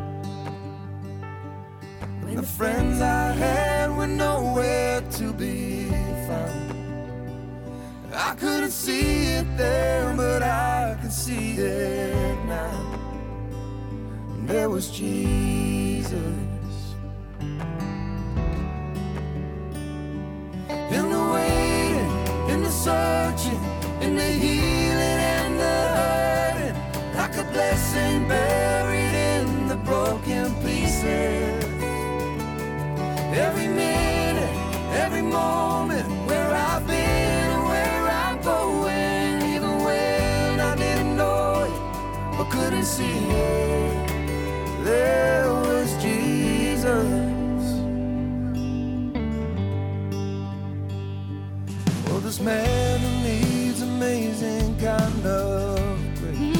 S4: When the friends I had were nowhere to be found. I couldn't see it then But I can see it now. And there was Jesus. In the waiting, in the searching In the healing and the hurting Like a blessing buried in the broken pieces. Every minute, every moment we see there was Jesus. Well this man who needs amazing kind of grace.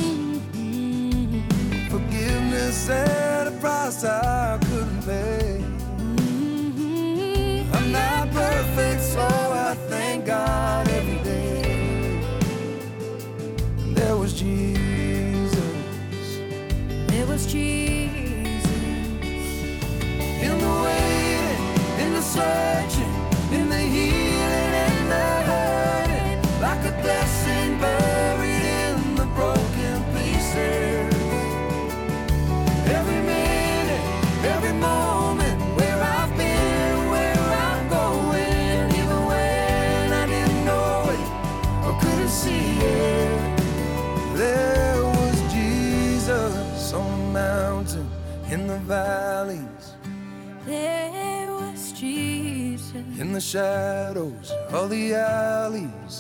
S4: Forgiveness at a price I couldn't pay searching in the healing and the hurting like a blessing buried in the broken pieces. Every minute every moment where I've been where I'm going even when I didn't know it or couldn't see it there was Jesus on the mountain in the
S3: valley.
S4: In the shadows of the alleys.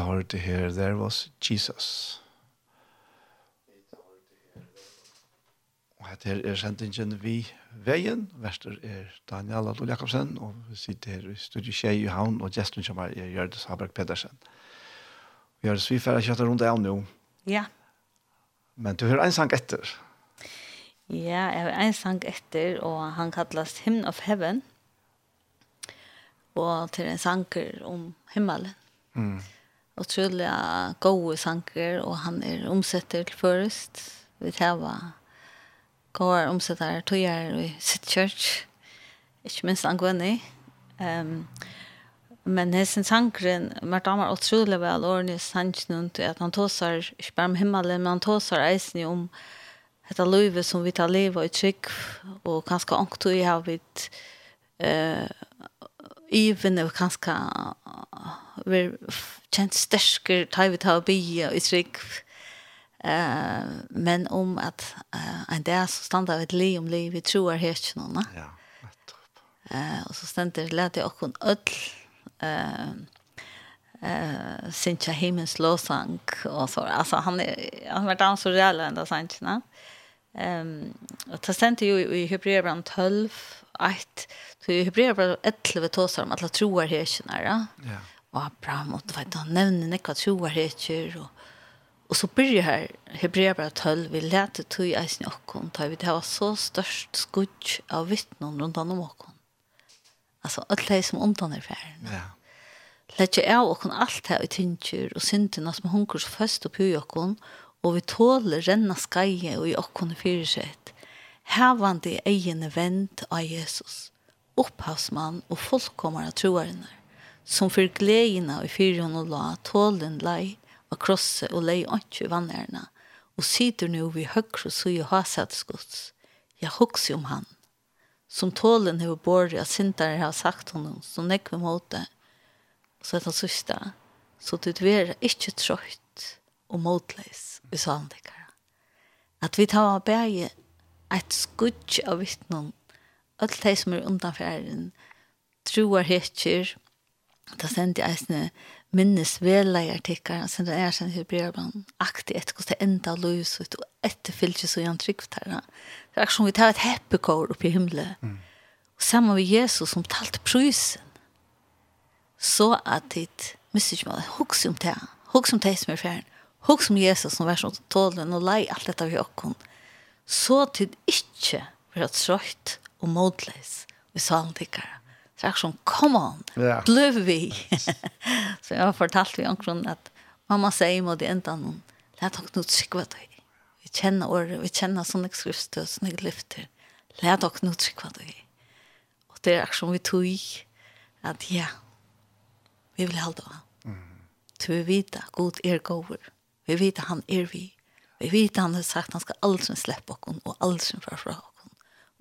S4: hard to hear,
S3: there was Jesus.
S1: Og her er sendingen vi veien. Verster er Daniel Adol Jakobsen, og vi sitter her i studiet Kjei i Havn, og gesten som er Gjørdes Haberg Pedersen. Vi har vi færre kjøtter rundt av nå.
S2: Ja.
S1: Men du hører en sang etter.
S2: Ja, jeg har en sang etter, og han kallas Hymn of Heaven. Og til en sanger om himmelen.
S1: Mm
S2: utrolig gode sanger, og han er omsetter til først. Vi tar går omsetter togjer i sitt church. ikke minst angående. Um, men hessen sangren, mer damer utrolig vel årene sangen til at han tåsar ikke bare om himmelen, men han tåsar eisen om detta livet som vi tar liv i trygg, og kanskje ångt i har vi et uh, even og kanskje vi kjent stersker tar vi ta og bia i trygg. Uh, men om at uh, en dag så standa vi et liv om liv vi tror her ikke noen
S1: ja,
S2: uh, og så stender lete jeg okken ødel uh, uh, Sintja Himmels lovsang og så, altså han er han har vært så reell enda sant ne? Um, og det stendte jo i Hebreerbrann 12 at i Hebreerbrann 11 tåsar om at la troer her ikke nære
S1: ja
S2: og Abraham, och vet, han nevner nekka troarheter, och och så börjar här Hebreerbrevet 12 vi vi lete tog eisen i okkon, tar vi det var så störst skudg av vittnen runt om okkon. Alltså alt det som undan är færen.
S1: Ja.
S2: Letje av okkon allt här i tyngjer, och synden som hunkar så fast upp i okkon, och vi tåler renna skaje och i okkon i fyrirsett. Hevande egene vent av Jesus, upphavsmann och fullkommare troarinnar som för gledene i fyren och la tålen lei av krosse og lei ikke i vannerne, og sitter nå vi høyre så i hasetskots. Jeg hokser om han. Som tålen har båret av syndere har sagt honom, som nekve måte. Så er det sørste, så du er ikke trøyt og motleis i sannleikere. At vi tar av bæge et skudg av vittnen, alt de som er undanferden, troer hekker, Da sendte jeg eisne minnes veleiartikker, og sendte jeg eisne hebreerbrann, aktig etter hvordan det enda løs ut, og etter fylkes så gjennom trygt her. Det er som vi tar et heppekår opp i himmelen. Mm. Og sammen med Jesus som talte prysen, så at dit meg, hoks om det, hoks om det som er ferdig, hoks om Jesus som var sånn tålen, og lei alt dette vi åkken, så tid ikke for at trøyt og modleis vi salen tikkere Så jeg sånn, come on,
S1: yeah.
S2: bløv vi. (laughs) så jeg har fortalt vi omkring at mamma sier mot det enda noen, let dere noe trykva deg. Vi kjenner året, vi kjenner sånne skrifter, sånne lyfter. Let dere noe trykva deg. Og det er som vi tog, at ja, vi vil holde av. Så vi vet at god er gåver. Vi vet at han er vi. Vi vet at han har sagt at han skal aldri slippe oss og aldri fra fra oss.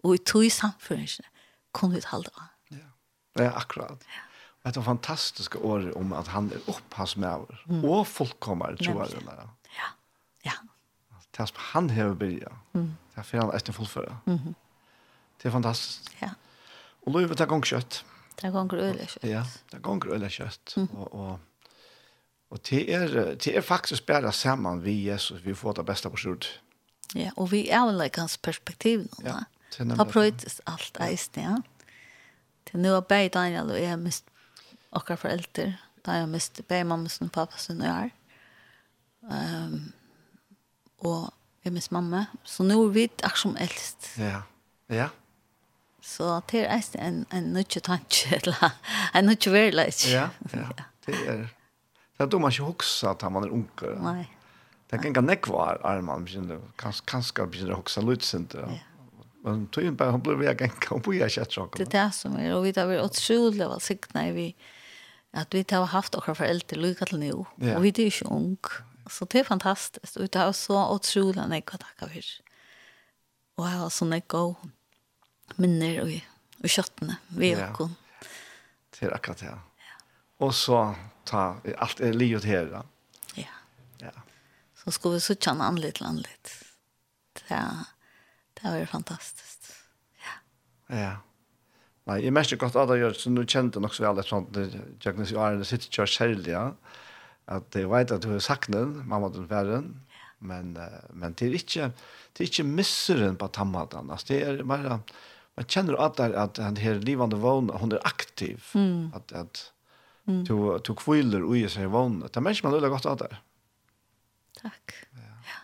S2: Og i tog samfunnet kunne vi holde av
S1: Ja, akkurat. Ja. Og det er fantastiske år om at han er opphavsmæver mm. og fullkommer, tror jeg.
S2: Ja, ja.
S1: Det er som han har bygget. Mm. Det er for han er ikke fullføre. Mm -hmm. Det er fantastisk.
S2: Ja.
S1: Og Løyve, det er gong kjøtt.
S2: Det er gong øyelig kjøtt.
S1: Ja, det er gong øyelig kjøtt.
S2: Mm.
S1: Og, og, og det, er, det er faktisk bare sammen vi Jesus, vi får det beste på skjort.
S2: Ja, og vi er vel like hans perspektiv nå.
S1: Ja, det er nemlig. Da
S2: prøydes alt eisen, ja. ja. Til nå er begge Daniel og jeg mist akkurat foreldre. Da jeg mist begge mamma og pappa sin og jeg. Um, og jeg mist mamma. Så nå er vi akkurat som eldst.
S1: Ja, ja.
S2: Så det er en, en nødje tanke, eller en nødje verleis.
S1: Ja, ja. Det er, det er då man ikke hoksa at man er unger.
S2: Nei.
S1: Det kan ikke nekva armen, kanskje begynner å hoksa lutsint. Ja. Men tog bare, hun hon blev vägen kom hun jag ikke etter
S2: Det er det som er, og vi tar vi otroligt vad signa vi at vi har haft och föräldrar lycka till
S1: nu
S2: og vi er ikke ung. Så det er fantastisk, og vi har så utrolig nej vad tackar vi. Och jag har såna go minner og, og kjøttene, vi och kon.
S1: Det er akkurat det. Ja. Och så ta alt er livet här.
S2: Ja.
S1: Ja.
S2: Så skulle vi så känna anlitt, lite an lite. Det var fantastiskt.
S1: Ja. Ja. Nei, jeg mest godt at jeg gjør, så nå kjente nok så vel et sånt, jeg kan si, Arne, det sitter ikke selv, ja, at jeg vet at du har sagt den, mamma den verden, men, men det er ikke, det er ikke misseren på tammaten, altså det er bare, man kjenner at det at den her livande vågen, hun er aktiv, mm. at, at mm. du, du kviler ui seg vågen, det er mennesker man løler godt at det.
S2: Takk. Ja. ja.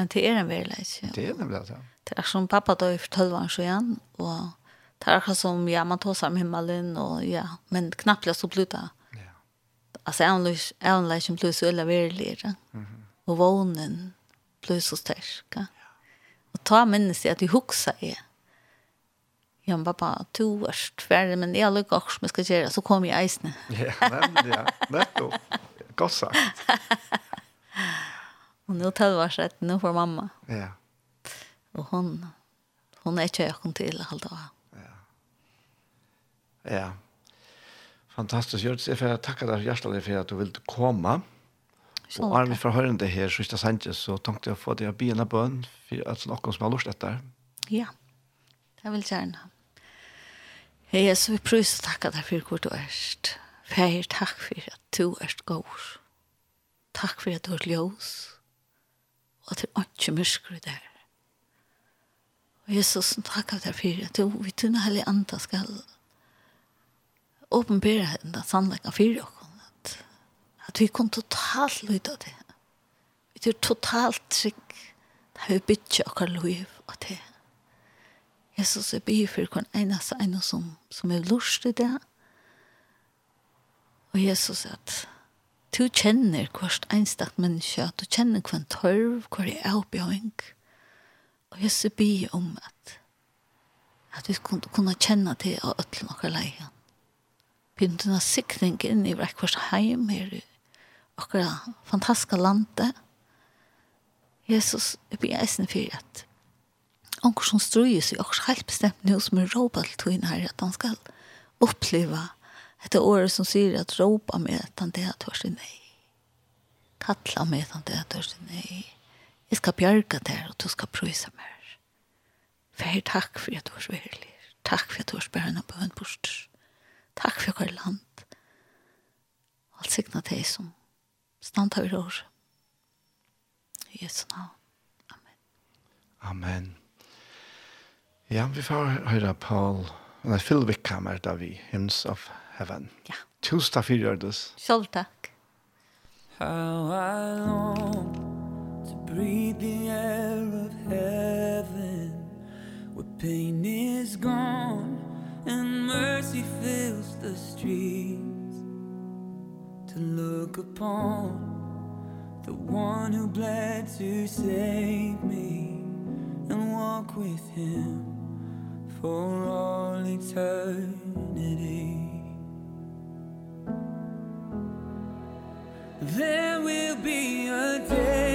S2: Men det er en verleis, ja.
S1: Det er en verleis, ja.
S2: Det er som pappa då i 12 år sedan og det er akkurat som ja man tar sig med himmelen og ja men knappt så bluta.
S1: Ja.
S2: Alltså ändlös ändlös som plus eller verkligt. Mhm. Och vånen blir så stark. Ja. Och ta minnes jag att vi huxar är. Ja, men pappa, to års tvärre, men jeg lukker også som jeg skal gjøre, så kommer jeg eisene.
S1: Ja, men, ja, nettopp. Godt sagt. (laughs)
S2: Og nå tar vi oss rett, nå får mamma.
S1: Ja.
S2: Og hon hun er ikke jeg til alt av.
S1: Ja. Ja. Fantastisk. Jeg får takke deg hjertelig for at du ville komme. Og er vi fra hørende her, så ikke sant så tenkte jeg å få deg å begynne en bønn for at noen som har lyst etter.
S2: Ja, jeg vil gjerne. Hei, Jesus, vi prøver å takke deg for hvor du erst. Fær, takk for at du erst god. Takk for at du er ljøs. Og at det er ikke mørker der. Og Jesus, takk av deg for at vi tunne hele andre skal åpenbære den sannleggen for dere. At, at vi kom totalt lytte av det. Vi er totalt trygg. Det har vi bytt dere liv av det. Jesus, jeg byr for hver eneste ene som, som er lurt i det. Og Jesus, at du kjenner hvert eneste menneske, at du kjenner hver tørv, hver er avbjøring. Og Og jeg ser by om at, at vi kunne, kunne kjenne til å øtle noen leien. Begynte denne sikning inn i Brekkvars heim her i akkurat fantastiske landet. Jesus, jeg blir eisen for at onker som strøyes seg, akkurat helt bestemt nå som er råpa til tøyne her, at han skal oppleve etter året som sier at råpa med at han det har tørst i nei. Kattla med at han det har tørst i nei. Jeg skal bjerga der, og du skal prøysa mer. Fær takk for at du er sverlig. Takk for at du er spærna på en bort. Takk for hver land. Alt signa deg som standa over år. I Jesu navn. Amen.
S1: Amen. Ja, vi får høre Paul. Nei, Phil Wickham er da vi. Hymns of Heaven.
S2: Ja.
S1: Tusen takk for det.
S2: Selv takk.
S5: How I long breathe the air of heaven Where pain is gone and mercy fills the streets. To look upon the one who bled to save me And walk with him for all eternity. There will be a day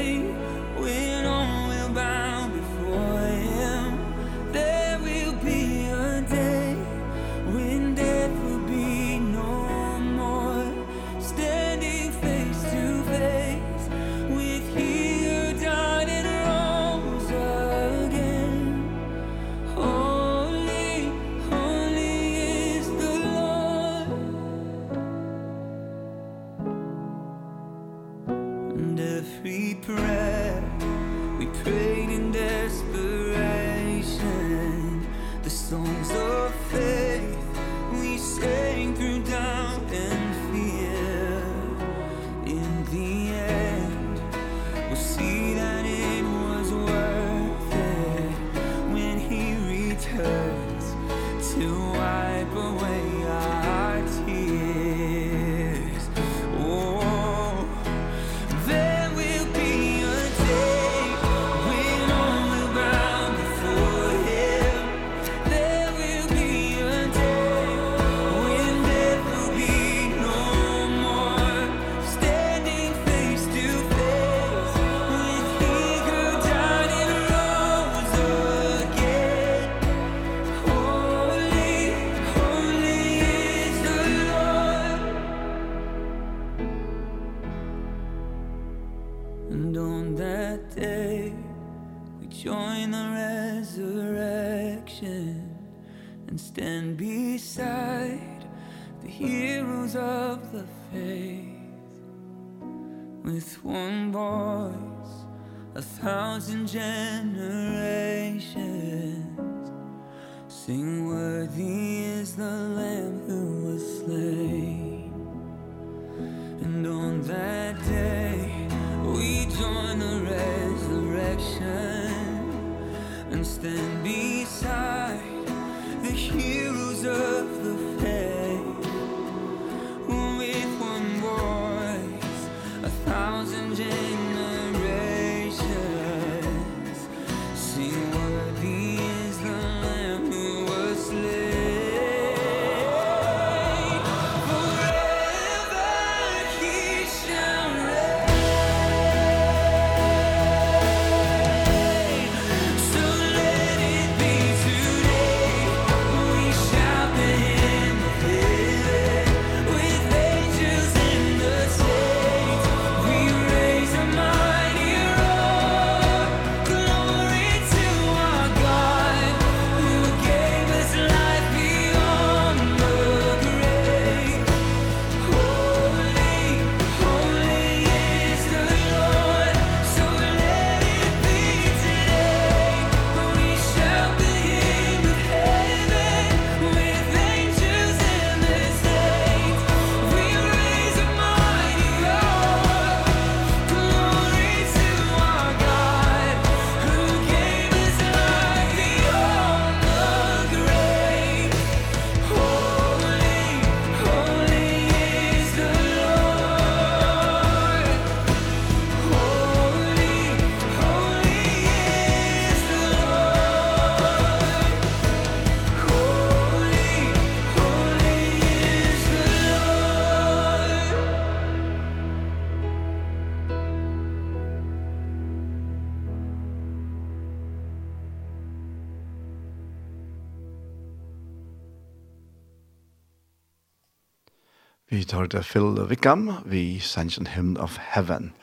S1: det Phil Wickham, vi sannsyn Hymn of Heaven.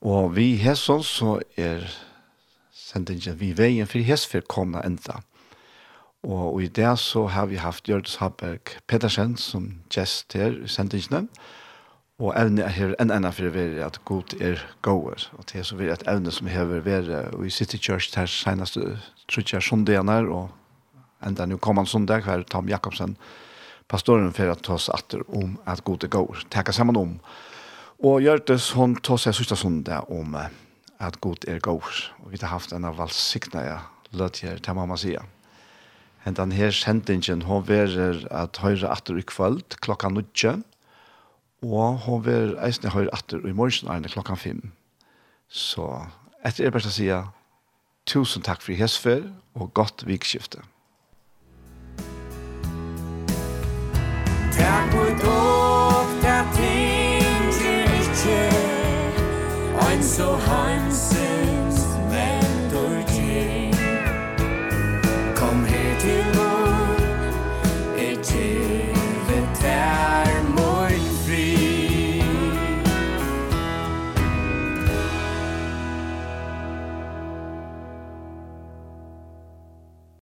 S1: Og vi hesson så er sendingen vi veien for hesfer komna enda. Og i det så har vi haft Gjørdes Haberg Pedersen som gjest her i sendingen. Og evne er her enn enn for å være at god er gåer. Og det er så vidt et evne som hever være i City Church her seneste, trutja jeg, sondagene og enda nu kommende sondag hver Tom Jakobsen. Jakobsen pastoren för att ta oss åter om att gå till går. Tacka samman om. Och Görtes hon tar sig sista söndag om att gå till er går. Och vi har haft en av valsikna jag lät här till mamma säga. Hentan her sendingen, hon verer at høyre atter i kvöld klokka nudje, og hon verer eisne høyre atter i morgen erne klokka fem. Så etter er bare å si tusen takk for hesfer og godt
S4: vikskiftet. so heimselig